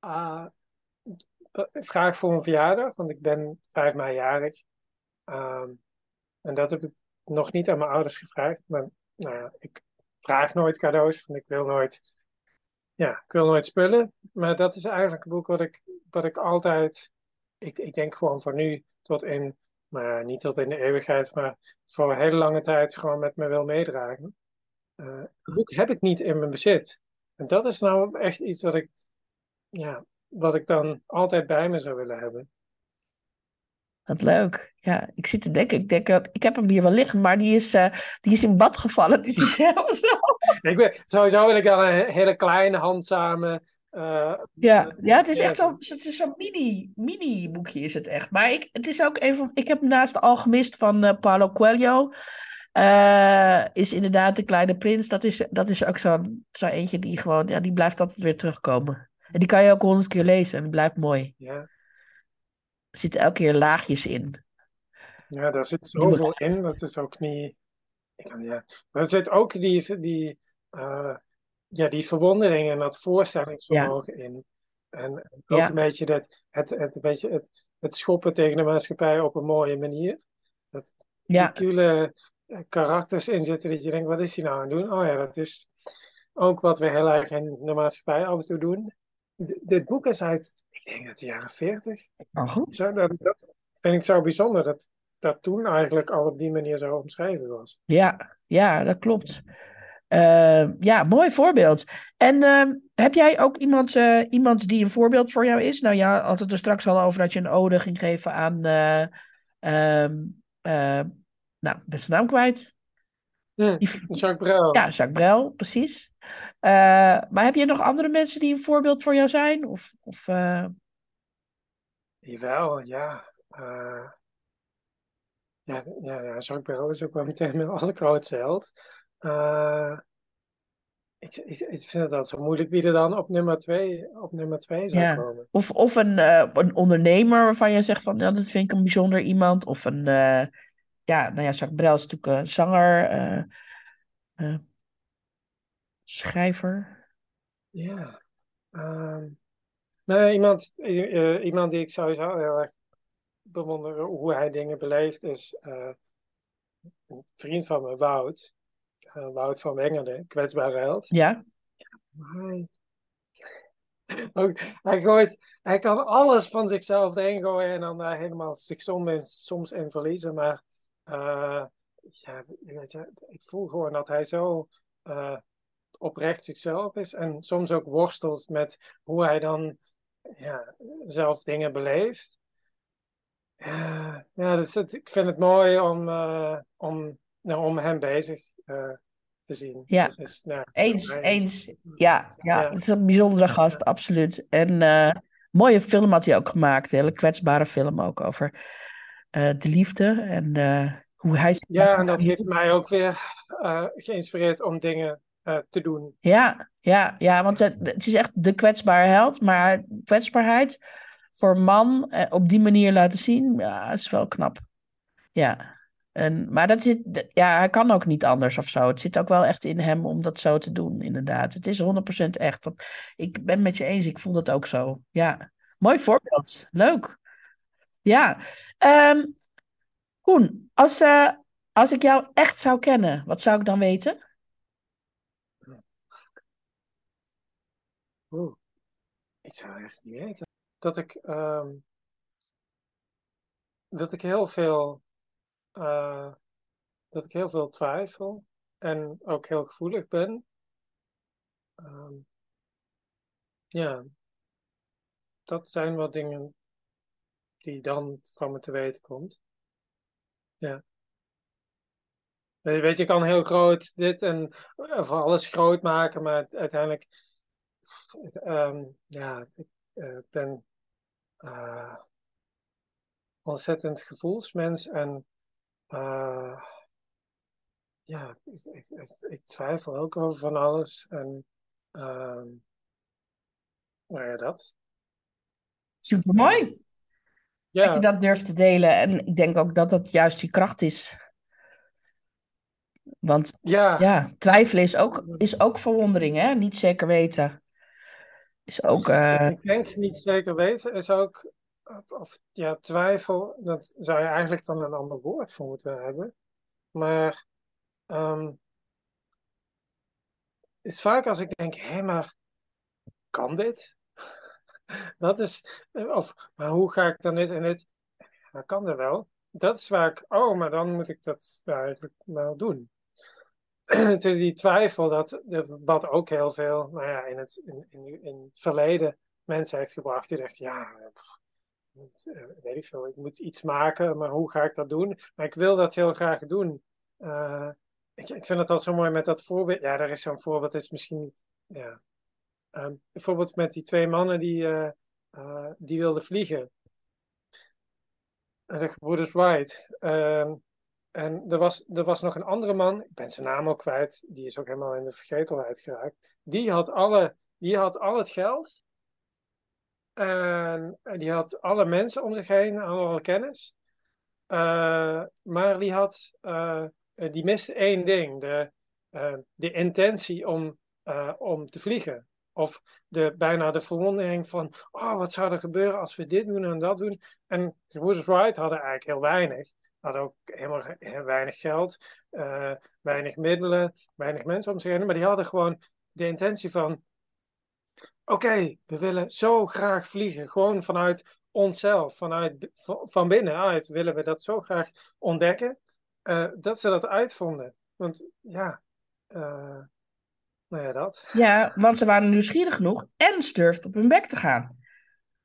ah, vraag voor een verjaardag, want ik ben 5 mei jarig. Ehm, en dat heb ik nog niet aan mijn ouders gevraagd, maar nou ja, ik vraag nooit cadeaus, want ik wil nooit, ja, ik wil nooit spullen. Maar dat is eigenlijk een boek wat ik, wat ik altijd, ik, ik denk gewoon van nu tot in, maar niet tot in de eeuwigheid, maar voor een hele lange tijd gewoon met me wil meedragen. Eh, het boek heb ik niet in mijn bezit. En dat is nou echt iets wat ik, ja, wat ik dan altijd bij me zou willen hebben. Wat leuk. Ja, ik zit te denken. Ik denk, dat- ik heb hem hier wel liggen, maar die is, eh, die is in bad gevallen. Dus die is helemaal zo. Ik ben, sowieso wil ik dan een hele kleine, handzame. eh, Ja, ja, het is echt zo, het is zo'n mini, mini boekje is het echt. Maar ik, het is ook even, ik heb naast de Alchemist van eh, Paulo Coelho, eh, is inderdaad de Kleine Prins. Dat is, dat is ook zo'n zo eentje die gewoon, ja, die blijft altijd weer terugkomen. En die kan je ook honderd keer lezen en die blijft mooi. ja, Er zitten elke keer laagjes in. ja, daar zit zoveel in. Dat is ook niet. Ik kan, ja. Maar er zit ook die, die, eh, ja, die verwondering en dat voorstellingsvermogen in. En ook Ja. een beetje dat, het, het, een beetje het, het schoppen tegen de maatschappij op een mooie manier. Dat, Ja, coole eh, karakters in zitten dat je denkt, wat is hij nou aan het doen? Oh ja, dat is ook wat we heel erg in de maatschappij af en toe doen. Dit boek is uit, ik denk uit de jaren 40. nou goed. Zo, dat, dat vind ik zo bijzonder, dat dat toen eigenlijk al op die manier zo omschreven was. Ja, ja, dat klopt. Eh, ja, mooi voorbeeld. En ehm, heb jij ook iemand, eh, iemand die een voorbeeld voor jou is? Nou ja, had het er straks al over dat je een ode ging geven aan. eh, ehm, eh, nou, ben zijn naam kwijt. Hm, Die, Jacques Brel. ja, Jacques Brel, precies. Eh, maar heb je nog andere mensen die een voorbeeld voor jou zijn? Of, of eh, Jawel, ja. Eh, ja, ja, ja, Jacques Brel is ook wel meteen mijn allergrootste held. Ik, ik, ik vind het altijd zo moeilijk wie er dan op nummer twee, op nummer twee zou Ja. komen. Of, of een, een ondernemer waarvan je zegt van ja, dat vind ik een bijzonder iemand. Of een, ja, nou ja, Jacques Brel is natuurlijk een zanger, eh, eh, schrijver. Ja. Ehm, nee, iemand, eh, eh, iemand die ik sowieso heel erg bewonder hoe hij dingen beleeft is eh, een vriend van me, Wout. Eh, Wout van Wengerden, kwetsbare held. Ja, ook, hij, gooit, hij kan alles van zichzelf erin gooien en dan daar helemaal zich soms, soms in verliezen. Maar uh, ja, weet je, ik voel gewoon dat hij zo uh, oprecht zichzelf is en soms ook worstelt met hoe hij dan ja, zelf dingen beleeft. Ja, ja dus het, ik vind het mooi om, om, nou, om hem bezig te zien. Ja, dus, nou, eens, eens. Ja, ja, het is een bijzondere gast, ja. absoluut. En mooie film had hij ook gemaakt, een hele kwetsbare film ook over de liefde en hoe hij... Ja, en dat heeft mij ook weer geïnspireerd om dingen te doen. Ja, ja, ja, want het, het, is echt de kwetsbare held, maar kwetsbaarheid voor een man eh, op die manier laten zien, ja, is wel knap. Ja. En, maar dat zit, ja, hij kan ook niet anders of zo. Het zit ook wel echt in hem om dat zo te doen, inderdaad. Het is 100% echt. Ik ben met je eens, ik voel dat ook zo. Ja, mooi voorbeeld. Leuk. Ja. Um, Koen, als, uh, als ik jou echt zou kennen, wat zou ik dan weten? Oeh, ik zou echt niet weten. Dat ik, um, dat ik heel veel, uh, dat ik heel veel twijfel en ook heel gevoelig ben. Um, ja, dat zijn wat dingen die dan van me te weten komt. Ja. Weet je, kan heel groot dit en of alles groot maken, maar uiteindelijk um, ja, ik uh, ben uh, ontzettend gevoelsmens en ja, ik, ik, ik, twijfel ook over van alles en uh, nou ja, dat. Supermooi. Ja. Dat je dat durft te delen en ik denk ook dat dat juist je kracht is. Want ja, ja twijfelen is ook, is ook verwondering, hè? Niet zeker weten. Is ook, uh... Ik denk niet zeker weten, is ook, of ja, twijfel, dat zou je eigenlijk dan een ander woord voor moeten hebben. Maar um, is vaak als ik denk, hé, maar kan dit? Dat is, of, maar hoe ga ik dan dit en dit? Maar kan er wel. Dat is vaak, oh, maar dan moet ik dat eigenlijk wel doen. het is die twijfel dat wat ook heel veel nou ja, in, het, in, in, in het verleden mensen heeft gebracht. Die dacht, ja, eh, weet ik veel, ik moet iets maken, maar hoe ga ik dat doen? Maar ik wil dat heel graag doen. Uh, ik, ik vind het al zo mooi met dat voorbeeld. Ja, daar is zo'n voorbeeld, dat is misschien niet. Ja. Um, bijvoorbeeld met die twee mannen die, uh, uh, die wilden vliegen. En zeg, Brothers White. Uh, en er was, er was nog een andere man, ik ben zijn naam ook kwijt, die is ook helemaal in de vergetelheid geraakt. Die had, alle, die had al het geld. En die had alle mensen om zich heen, alle kennis. Uh, maar die, had, die miste één ding: de, de intentie om, om te vliegen. Of de, bijna de verwondering van: oh, wat zou er gebeuren als we dit doen en dat doen? En Bruce Wright hadden eigenlijk heel weinig hadden ook helemaal weinig geld, uh, weinig middelen, weinig mensen om zich heen. Maar die hadden gewoon de intentie van: oké, we willen zo graag vliegen. Gewoon vanuit onszelf, vanuit, van binnenuit willen we dat zo graag ontdekken. Uh, dat ze dat uitvonden. Want ja, uh, nou ja, dat. Ja, want ze waren nieuwsgierig genoeg en ze durfden op hun bek te gaan.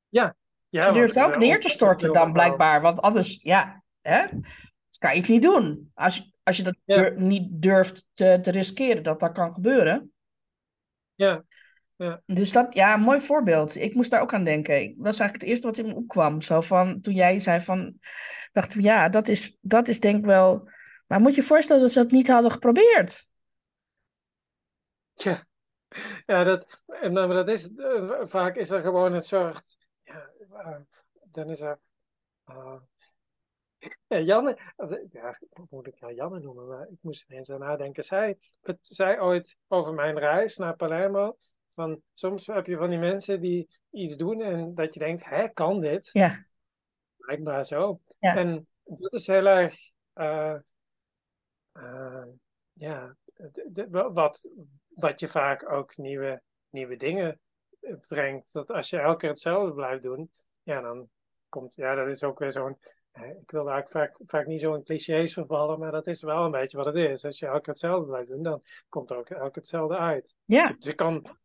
Ja. ja je durft ook neer te storten dan blijkbaar, want anders, ja, Hè? Dat kan je niet doen. Als, als je dat niet durft te, te riskeren, dat dat kan gebeuren. Ja. ja. Dus dat, ja, mooi voorbeeld. Ik moest daar ook aan denken. Ik was eigenlijk het eerste wat in me opkwam. Zo van, toen jij zei van, dacht ik, ja, dat is, dat is denk ik wel... Maar moet je je voorstellen dat ze dat niet hadden geprobeerd? Ja, ja dat, maar dat is, eh, vaak is er gewoon een soort, ja, eh, dan is er, uh, ja, Janne, ja, moet ik haar Janne noemen, maar ik moest ineens aan nadenken. Zij zei ooit over mijn reis naar Palermo, van soms heb je van die mensen die iets doen en dat je denkt, hè, kan dit? Ja. Blijkbaar zo. Ja. En dat is heel erg, uh, uh, ja, wat, wat je vaak ook nieuwe, nieuwe dingen brengt. Dat als je elke keer hetzelfde blijft doen, ja, dan komt, ja, dat is ook weer zo'n. Ik wil daar vaak, vaak niet zo in clichés vervallen, maar dat is wel een beetje wat het is. Als je elke keer hetzelfde blijft doen, dan komt er ook elke keer hetzelfde uit. Ja. Dus ik kan,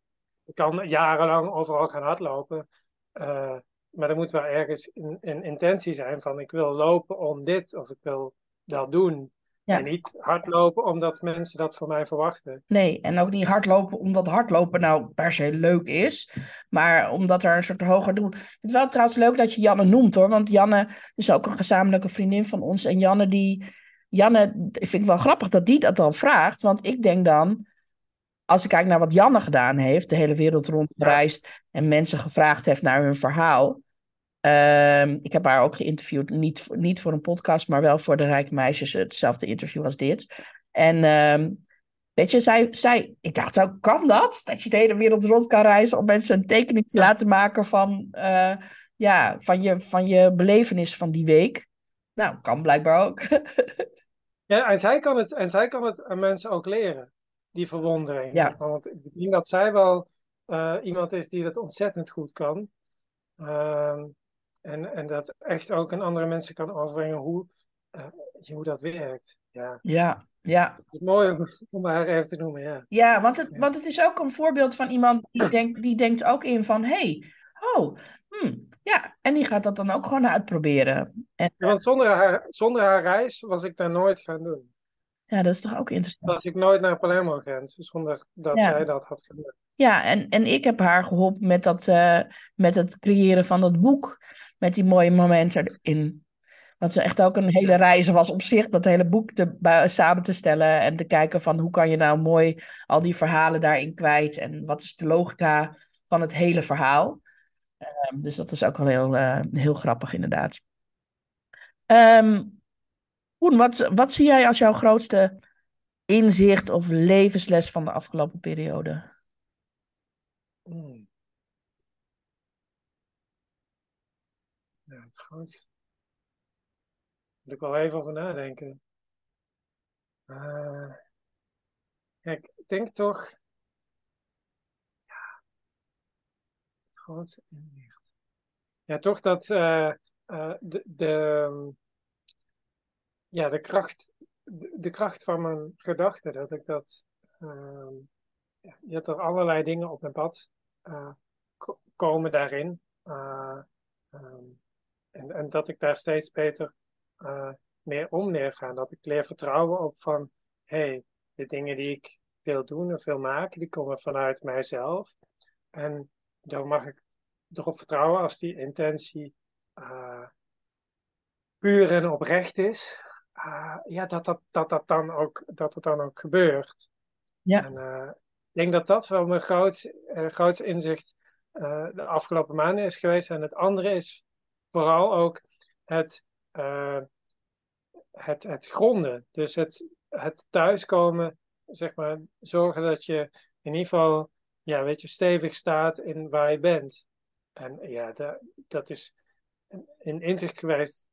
ik kan jarenlang overal gaan hardlopen. Uh, maar er moet wel ergens een, een intentie zijn van ik wil lopen om dit of ik wil dat doen. Ja. En niet hardlopen omdat mensen dat van mij verwachten. Nee, en ook niet hardlopen omdat hardlopen nou per se leuk is. Maar omdat er een soort hoger doel. Het is wel trouwens leuk dat je Janne noemt hoor. Want Janne is ook een gezamenlijke vriendin van ons. En Janne die. Janne, ik vind het wel grappig dat die dat al vraagt. Want ik denk dan. Als ik kijk naar wat Janne gedaan heeft, de hele wereld rondgereisd en mensen gevraagd heeft naar hun verhaal. Um, ik heb haar ook geïnterviewd, niet, niet voor een podcast, maar wel voor de Rijke Meisjes, hetzelfde interview als dit. En um, weet je, zij, zij, ik dacht ook, kan dat? Dat je de hele wereld rond kan reizen om mensen een tekening te laten maken van, uh, ja, van, je, van je belevenis van die week. Nou, kan blijkbaar ook. ja, en zij kan het, en zij kan het aan mensen ook leren, die verwondering. Ja. Want ik denk dat zij wel uh, iemand is die dat ontzettend goed kan. Uh, en, en dat echt ook aan andere mensen kan overbrengen hoe, uh, hoe dat werkt. Ja, ja. ja. Het is mooi om haar even te noemen, ja. Ja, want het, want het is ook een voorbeeld van iemand die, denkt, die denkt ook in van... hey, oh, hmm, ja. En die gaat dat dan ook gewoon uitproberen. En, ja, want zonder haar, zonder haar reis was ik daar nooit gaan doen. Ja, dat is toch ook interessant. Dat ik nooit naar Palermo ging, zonder dat zij dat had gedaan. Ja, en, en ik heb haar geholpen met, dat, uh, met het creëren van dat boek met die mooie momenten erin. Want ze echt ook een hele reis was op zich, dat hele boek te, samen te stellen en te kijken van hoe kan je nou mooi al die verhalen daarin kwijt en wat is de logica van het hele verhaal. Um, dus dat is ook wel heel, uh, heel grappig inderdaad. Um, Koen, wat, wat zie jij als jouw grootste inzicht of levensles van de afgelopen periode? Hmm. het grootste. Moet ik wel even over nadenken. Uh, kijk, ik denk toch. Ja. Het grootste inzicht. Ja, toch dat uh, uh, de, de, ja, de kracht, de, kracht van mijn gedachten, dat ik dat. Uh, ja, dat er allerlei dingen op mijn pad komen daarin. Um, en, en dat ik daar steeds beter uh, meer om leer gaan. Dat ik leer vertrouwen op van, hé, hey, de dingen die ik wil doen of wil maken, die komen vanuit mijzelf. En dan mag ik erop vertrouwen als die intentie uh, puur en oprecht is. Uh, ja, dat dat, dat, dat, dan ook, dat het dan ook gebeurt. Ja. En, ik denk dat dat wel mijn grootste, grootste inzicht de afgelopen maanden is geweest. En het andere is vooral ook het, het, het gronden. Dus het, het thuiskomen, zeg maar, zorgen dat je in ieder geval, ja, weet je, stevig staat in waar je bent. En ja, dat, dat is een inzicht geweest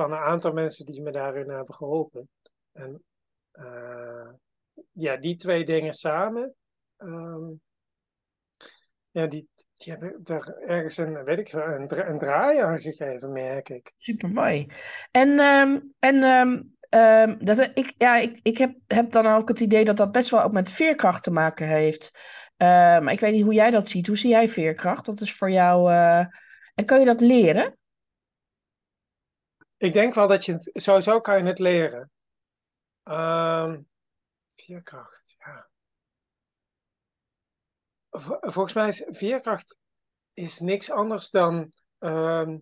van een aantal mensen die me daarin hebben geholpen. En uh, ja, die twee dingen samen, um, ja, die, die hebben er ergens een, weet ik, een, draai aan gegeven, merk ik. Super mooi. En, um, en um, dat, ik, ja, ik, ik heb, heb dan ook het idee dat dat best wel ook met veerkracht te maken heeft. Maar ik weet niet hoe jij dat ziet. Hoe zie jij veerkracht? Dat is voor jou. Uh... En kan je dat leren? Ik denk wel dat je het. Sowieso kan je het leren. veerkracht volgens mij is veerkracht is niks anders dan uh,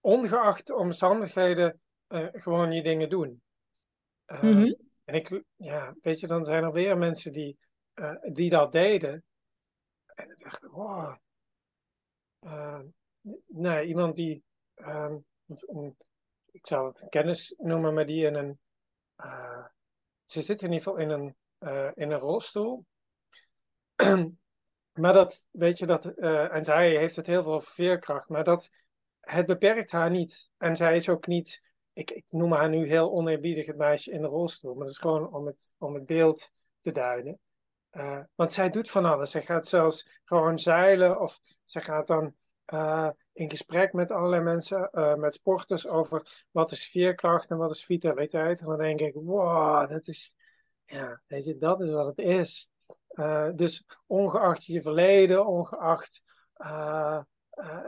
ongeacht de omstandigheden uh, gewoon je dingen doen. Uh, mm -hmm. En ik, ja, weet je, dan zijn er weer mensen die, eh, die dat deden. En ik dacht, wow. Ehm, nee, iemand die, ehm, een, ik zou het kennis noemen, maar die in een, eh, ze zit in ieder geval in een, in een rolstoel. Maar dat, weet je, dat, uh, en zij heeft het heel veel veerkracht, maar dat, het beperkt haar niet. En zij is ook niet, ik, ik noem haar nu heel oneerbiedig het meisje in de rolstoel, maar dat is gewoon om het, om het beeld te duiden. eh, want zij doet van alles. Zij gaat zelfs gewoon zeilen of ze gaat dan uh, in gesprek met allerlei mensen, uh, met sporters over wat is veerkracht en wat is vitaliteit. En dan denk ik, wow, dat is, ja, dat is wat het is. dus ongeacht je verleden, ongeacht,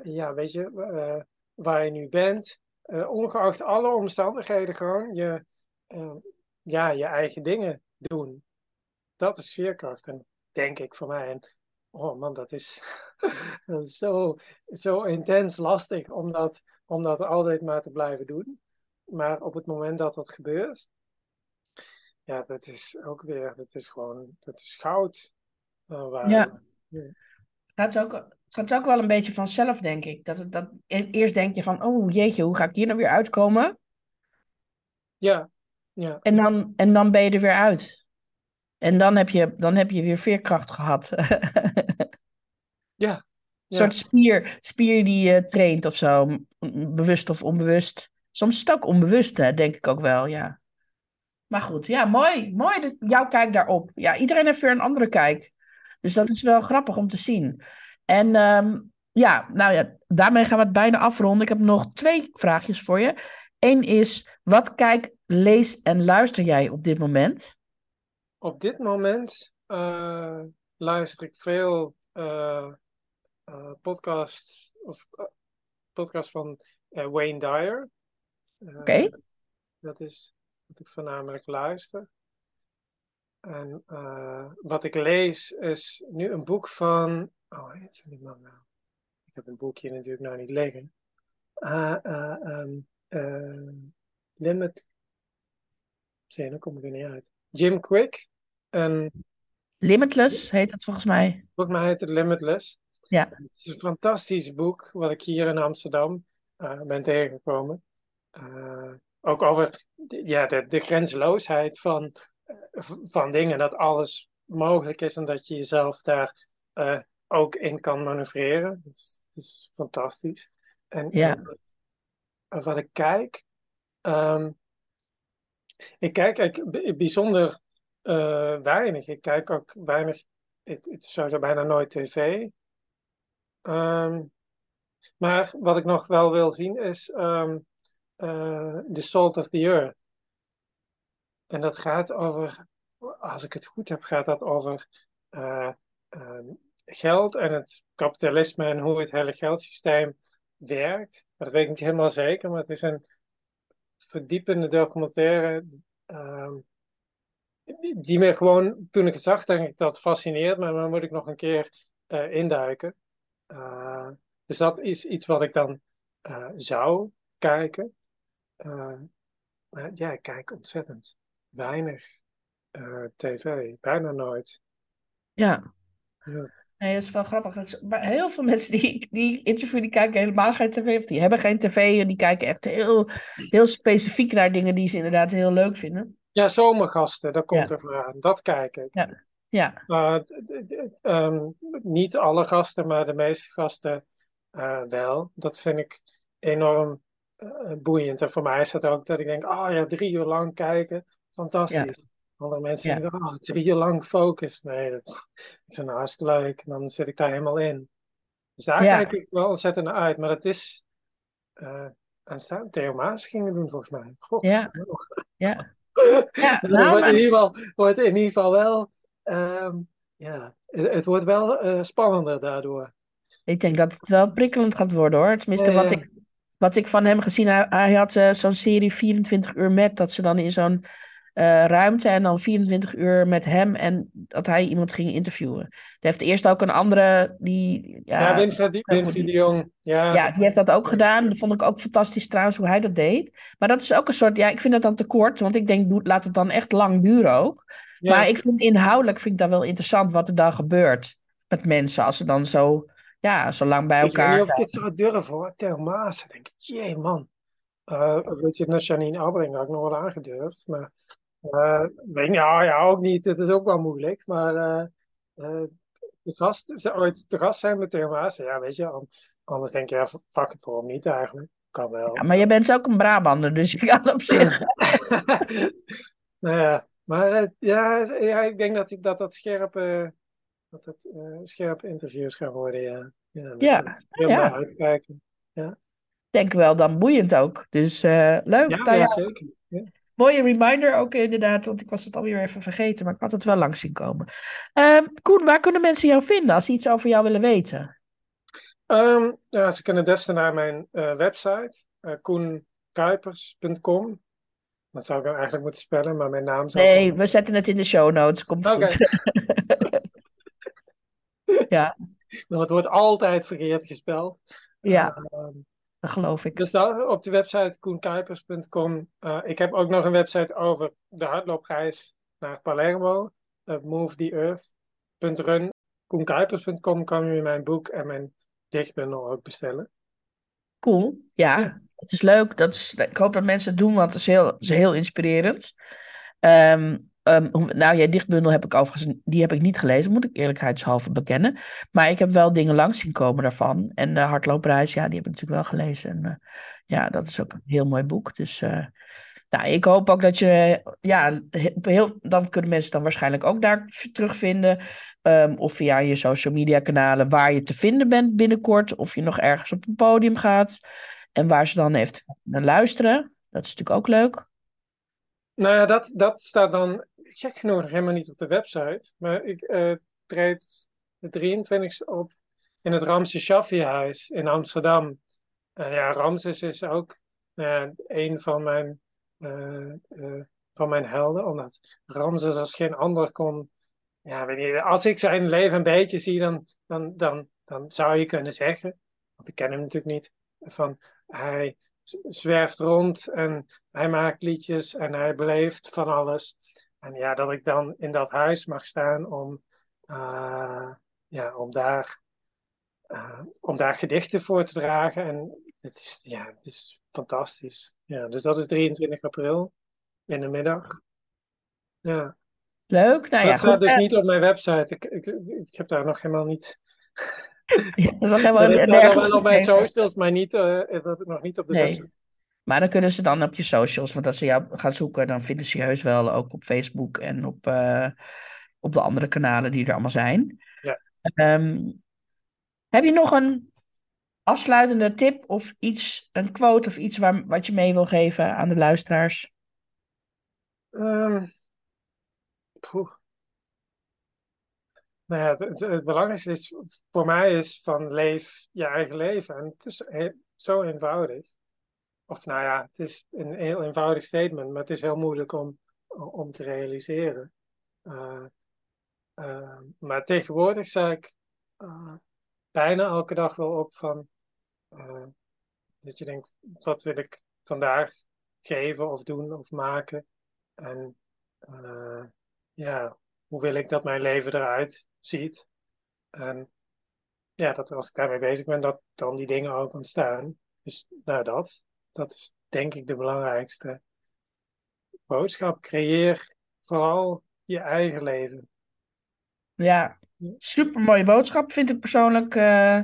ja, weet je, waar je nu bent, ongeacht alle omstandigheden gewoon je, ja, je eigen dingen doen dat is veerkracht. En denk ik voor mij. En oh man, dat is, dat is zo, zo intens lastig om dat, om dat altijd maar te blijven doen. Maar op het moment dat dat gebeurt, ja, dat is ook weer, dat is gewoon, dat is goud. Uh, waar, ja. Het gaat, ook, het gaat ook wel een beetje vanzelf, denk ik. Dat, dat, e-, eerst denk je van, oh jeetje, hoe ga ik hier nou weer uitkomen? Ja, ja. En dan, en dan ben je er weer uit. En dan heb je, dan heb je weer veerkracht gehad. ja. Een soort spier, spier die je traint of zo, bewust of onbewust. Soms is het ook onbewust, hè, denk ik ook wel, ja. Maar goed, ja, mooi. Mooi, jouw kijk daarop. Ja, iedereen heeft weer een andere kijk. Dus dat is wel grappig om te zien. En um, ja, nou ja, daarmee gaan we het bijna afronden. Ik heb nog twee vraagjes voor je. Eén is, wat kijk, lees en luister jij op dit moment? op dit moment uh, luister ik veel uh, uh, podcasts of podcasts van Wayne Dyer. Oké. Dat is wat ik voornamelijk luister. En wat ik lees is nu een boek van. Oh, heet die man nou? Ik heb een boekje natuurlijk nou niet liggen. Um, limit. Dan kom ik er niet uit. Jim Quick. En, Limitless heet het volgens mij. Volgens mij heet het Limitless. Ja. Het is een fantastisch boek wat ik hier in Amsterdam uh, ben tegengekomen. Uh, ook over ja, de, de grensloosheid van, uh, van dingen. Dat alles mogelijk is en dat je jezelf daar ook in kan manoeuvreren. Het is, het is fantastisch. En, ja. wat ik kijk. Um, ik kijk eigenlijk bijzonder uh, weinig. Ik kijk ook weinig, ik, ik zou bijna nooit tv. Um, maar wat ik nog wel wil zien is um, uh, The Salt of the Earth. En dat gaat over, als ik het goed heb, gaat dat over uh, um, geld en het kapitalisme en hoe het hele geldsysteem werkt. Dat weet ik niet helemaal zeker, maar het is een verdiepende documentaire um, die me gewoon, toen ik het zag, denk ik dat fascineert maar dan moet ik nog een keer uh, induiken. Uh, dus dat is iets wat ik dan uh, zou kijken. maar ja, ik kijk ontzettend weinig tv, bijna nooit. Ja. ja. Nee, dat is wel grappig. Is, heel veel mensen die, die interview, die kijken helemaal geen tv. Of die hebben geen tv en die kijken echt heel, heel specifiek naar dingen die ze inderdaad heel leuk vinden. Ja, zomergasten, daar komt er aan. Dat kijk ik. Ja. Ja. Um, niet alle gasten, maar de meeste gasten uh, wel. Dat vind ik enorm uh, boeiend. En voor mij is het ook dat ik denk, oh ja, drie uur lang kijken, fantastisch. Ja. Andere mensen ja. denken, oh, drie uur lang focus. Nee, dat is een hartstikke leuk. En dan zit ik daar helemaal in. Dus daar kijk ik wel ontzettend naar uit. Maar het is... Uh, aanstaan. Theo Maas gingen doen volgens mij. God, ja. ja. Ja, nou, wordt, in ieder geval, wordt in ieder geval wel, um, ja, het, het, wordt wel uh, spannender daardoor. Ik denk dat het wel prikkelend gaat worden hoor. Tenminste, wat, ik, wat ik van hem gezien heb, hij had uh, zo'n serie 24 uur met, dat ze dan in zo'n uh, ruimte en dan 24 uur met hem en dat hij iemand ging interviewen. Hij heeft eerst ook een andere, die... Ja, ja de Jong. Ja. ja, die heeft dat ook gedaan. Dat vond ik ook fantastisch trouwens, hoe hij dat deed. Maar dat is ook een soort, ja, ik vind dat dan te kort, want ik denk, laat het dan echt lang duren ook. Ja. Maar ik vind inhoudelijk, vind ik dat wel interessant wat er dan gebeurt met mensen, als ze dan zo, ja, zo lang bij elkaar Ik weet niet of ik dit zou durven hoor, Theo Maas. denk ik, jee man. Uh, weet je, naar Janine Albring had ik nog wel aangedurfd, maar uh, weet, ja, ja, ook niet. Het is ook wel moeilijk. Maar uh, uh, de gast, ooit te gast zijn met Theo ja, weet je, anders denk je, ja, fuck het voor hem niet eigenlijk. Kan wel. Ja, maar je bent ook een Brabander, dus je kan op zich. nou ja, Maar uh, ja, ja, ik denk dat dat, dat scherp, uh, dat het uh, scherpe interviews gaan worden. Ja, ja. Ja. ja. uitkijken. Ja. Denk wel dan boeiend ook. Dus leuk. Ja, nou, ja, zeker. Ja. Mooie reminder ook inderdaad, want ik was het alweer even vergeten, maar ik had het wel langs zien komen. Uh, Koen, waar kunnen mensen jou vinden als ze iets over jou willen weten? Um, ja, ze kunnen best naar mijn uh, website, koenkuipers.com. Dat zou ik dan eigenlijk moeten spellen, maar mijn naam zou... Nee, we zetten het in de show notes, komt okay. goed. ja. Want het wordt altijd verkeerd gespeld. Ja. Uh, dat geloof ik. Dus daar, op de website koenkuipers.com. Uh, ik heb ook nog een website over de hardloopreis naar Palermo. Uh, Move the Earth.run. Koenkuipers.com kan je mijn boek en mijn dichtbundel ook bestellen. Cool, ja. ja. Het is leuk. Dat is, ik hoop dat mensen het doen, want het is heel, is heel inspirerend. Um, Um, nou, jij dichtbundel heb ik overigens, die heb ik niet gelezen, moet ik eerlijkheidshalve bekennen. Maar ik heb wel dingen langs zien komen daarvan. En de uh, Hardloopreis, ja, die heb ik natuurlijk wel gelezen. En uh, ja, dat is ook een heel mooi boek. Dus uh, nou, ik hoop ook dat je, ja, heel, dan kunnen mensen dan waarschijnlijk ook daar terugvinden. Um, of via je social media kanalen waar je te vinden bent binnenkort. Of je nog ergens op een podium gaat. En waar ze dan even naar luisteren. Dat is natuurlijk ook leuk. Nou ja, dat, dat staat dan gek genoeg helemaal niet op de website. Maar ik uh, treed de 23e op in het Ramses Shaffi-huis in Amsterdam. Uh, ja, Ramses is ook uh, een van mijn, van mijn helden. Omdat Ramses als geen ander kon... Ja, weet als ik zijn leven een beetje zie, dan, dan, dan, dan zou je kunnen zeggen... Want ik ken hem natuurlijk niet. Van, hij zwerft rond en hij maakt liedjes en hij beleeft van alles. En ja, dat ik dan in dat huis mag staan om, uh, ja, om, daar, uh, om daar gedichten voor te dragen. En het is, ja, het is fantastisch. Ja, dus dat is 23 april in de middag. Ja. Leuk. Nou ja, dat staat dus niet op mijn website. Ik, ik, ik heb daar nog helemaal niet. Ja, helemaal dat nergens wel op mijn socials, maar niet, uh, dat nog niet op de nee. website. Maar dan kunnen ze dan op je socials, want als ze jou gaan zoeken, dan vinden ze je heus wel ook op Facebook en op, uh, op de andere kanalen die er allemaal zijn. Ja. Um, heb je nog een afsluitende tip of iets, een quote of iets waar, wat je mee wil geven aan de luisteraars? Um, nou ja, het, het, belangrijkste is voor mij is van leef je eigen leven. En het is zo eenvoudig. Of nou ja, het is een heel eenvoudig statement, maar het is heel moeilijk om, om te realiseren. Uh, uh, maar tegenwoordig sta ik uh, bijna elke dag wel op van dat je denkt, wat wil ik vandaag geven of doen of maken? En ja, hoe wil ik dat mijn leven eruit ziet? En ja, dat als ik daarmee bezig ben, dat dan die dingen ook ontstaan. Dus nou dat. Dat is denk ik de belangrijkste boodschap. Creëer vooral je eigen leven. Ja, super mooie boodschap vind ik persoonlijk. Uh,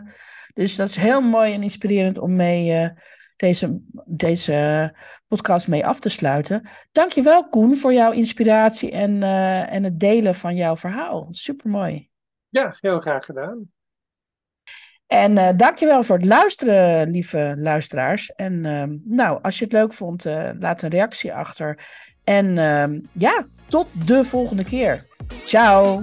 dus dat is heel mooi en inspirerend om mee uh, deze, deze podcast mee af te sluiten. Dankjewel Koen voor jouw inspiratie en, uh, en het delen van jouw verhaal. Super mooi. Ja, heel graag gedaan. En uh, dankjewel voor het luisteren, lieve luisteraars. En uh, nou, als je het leuk vond, uh, laat een reactie achter. En ehm, ja, tot de volgende keer. Ciao.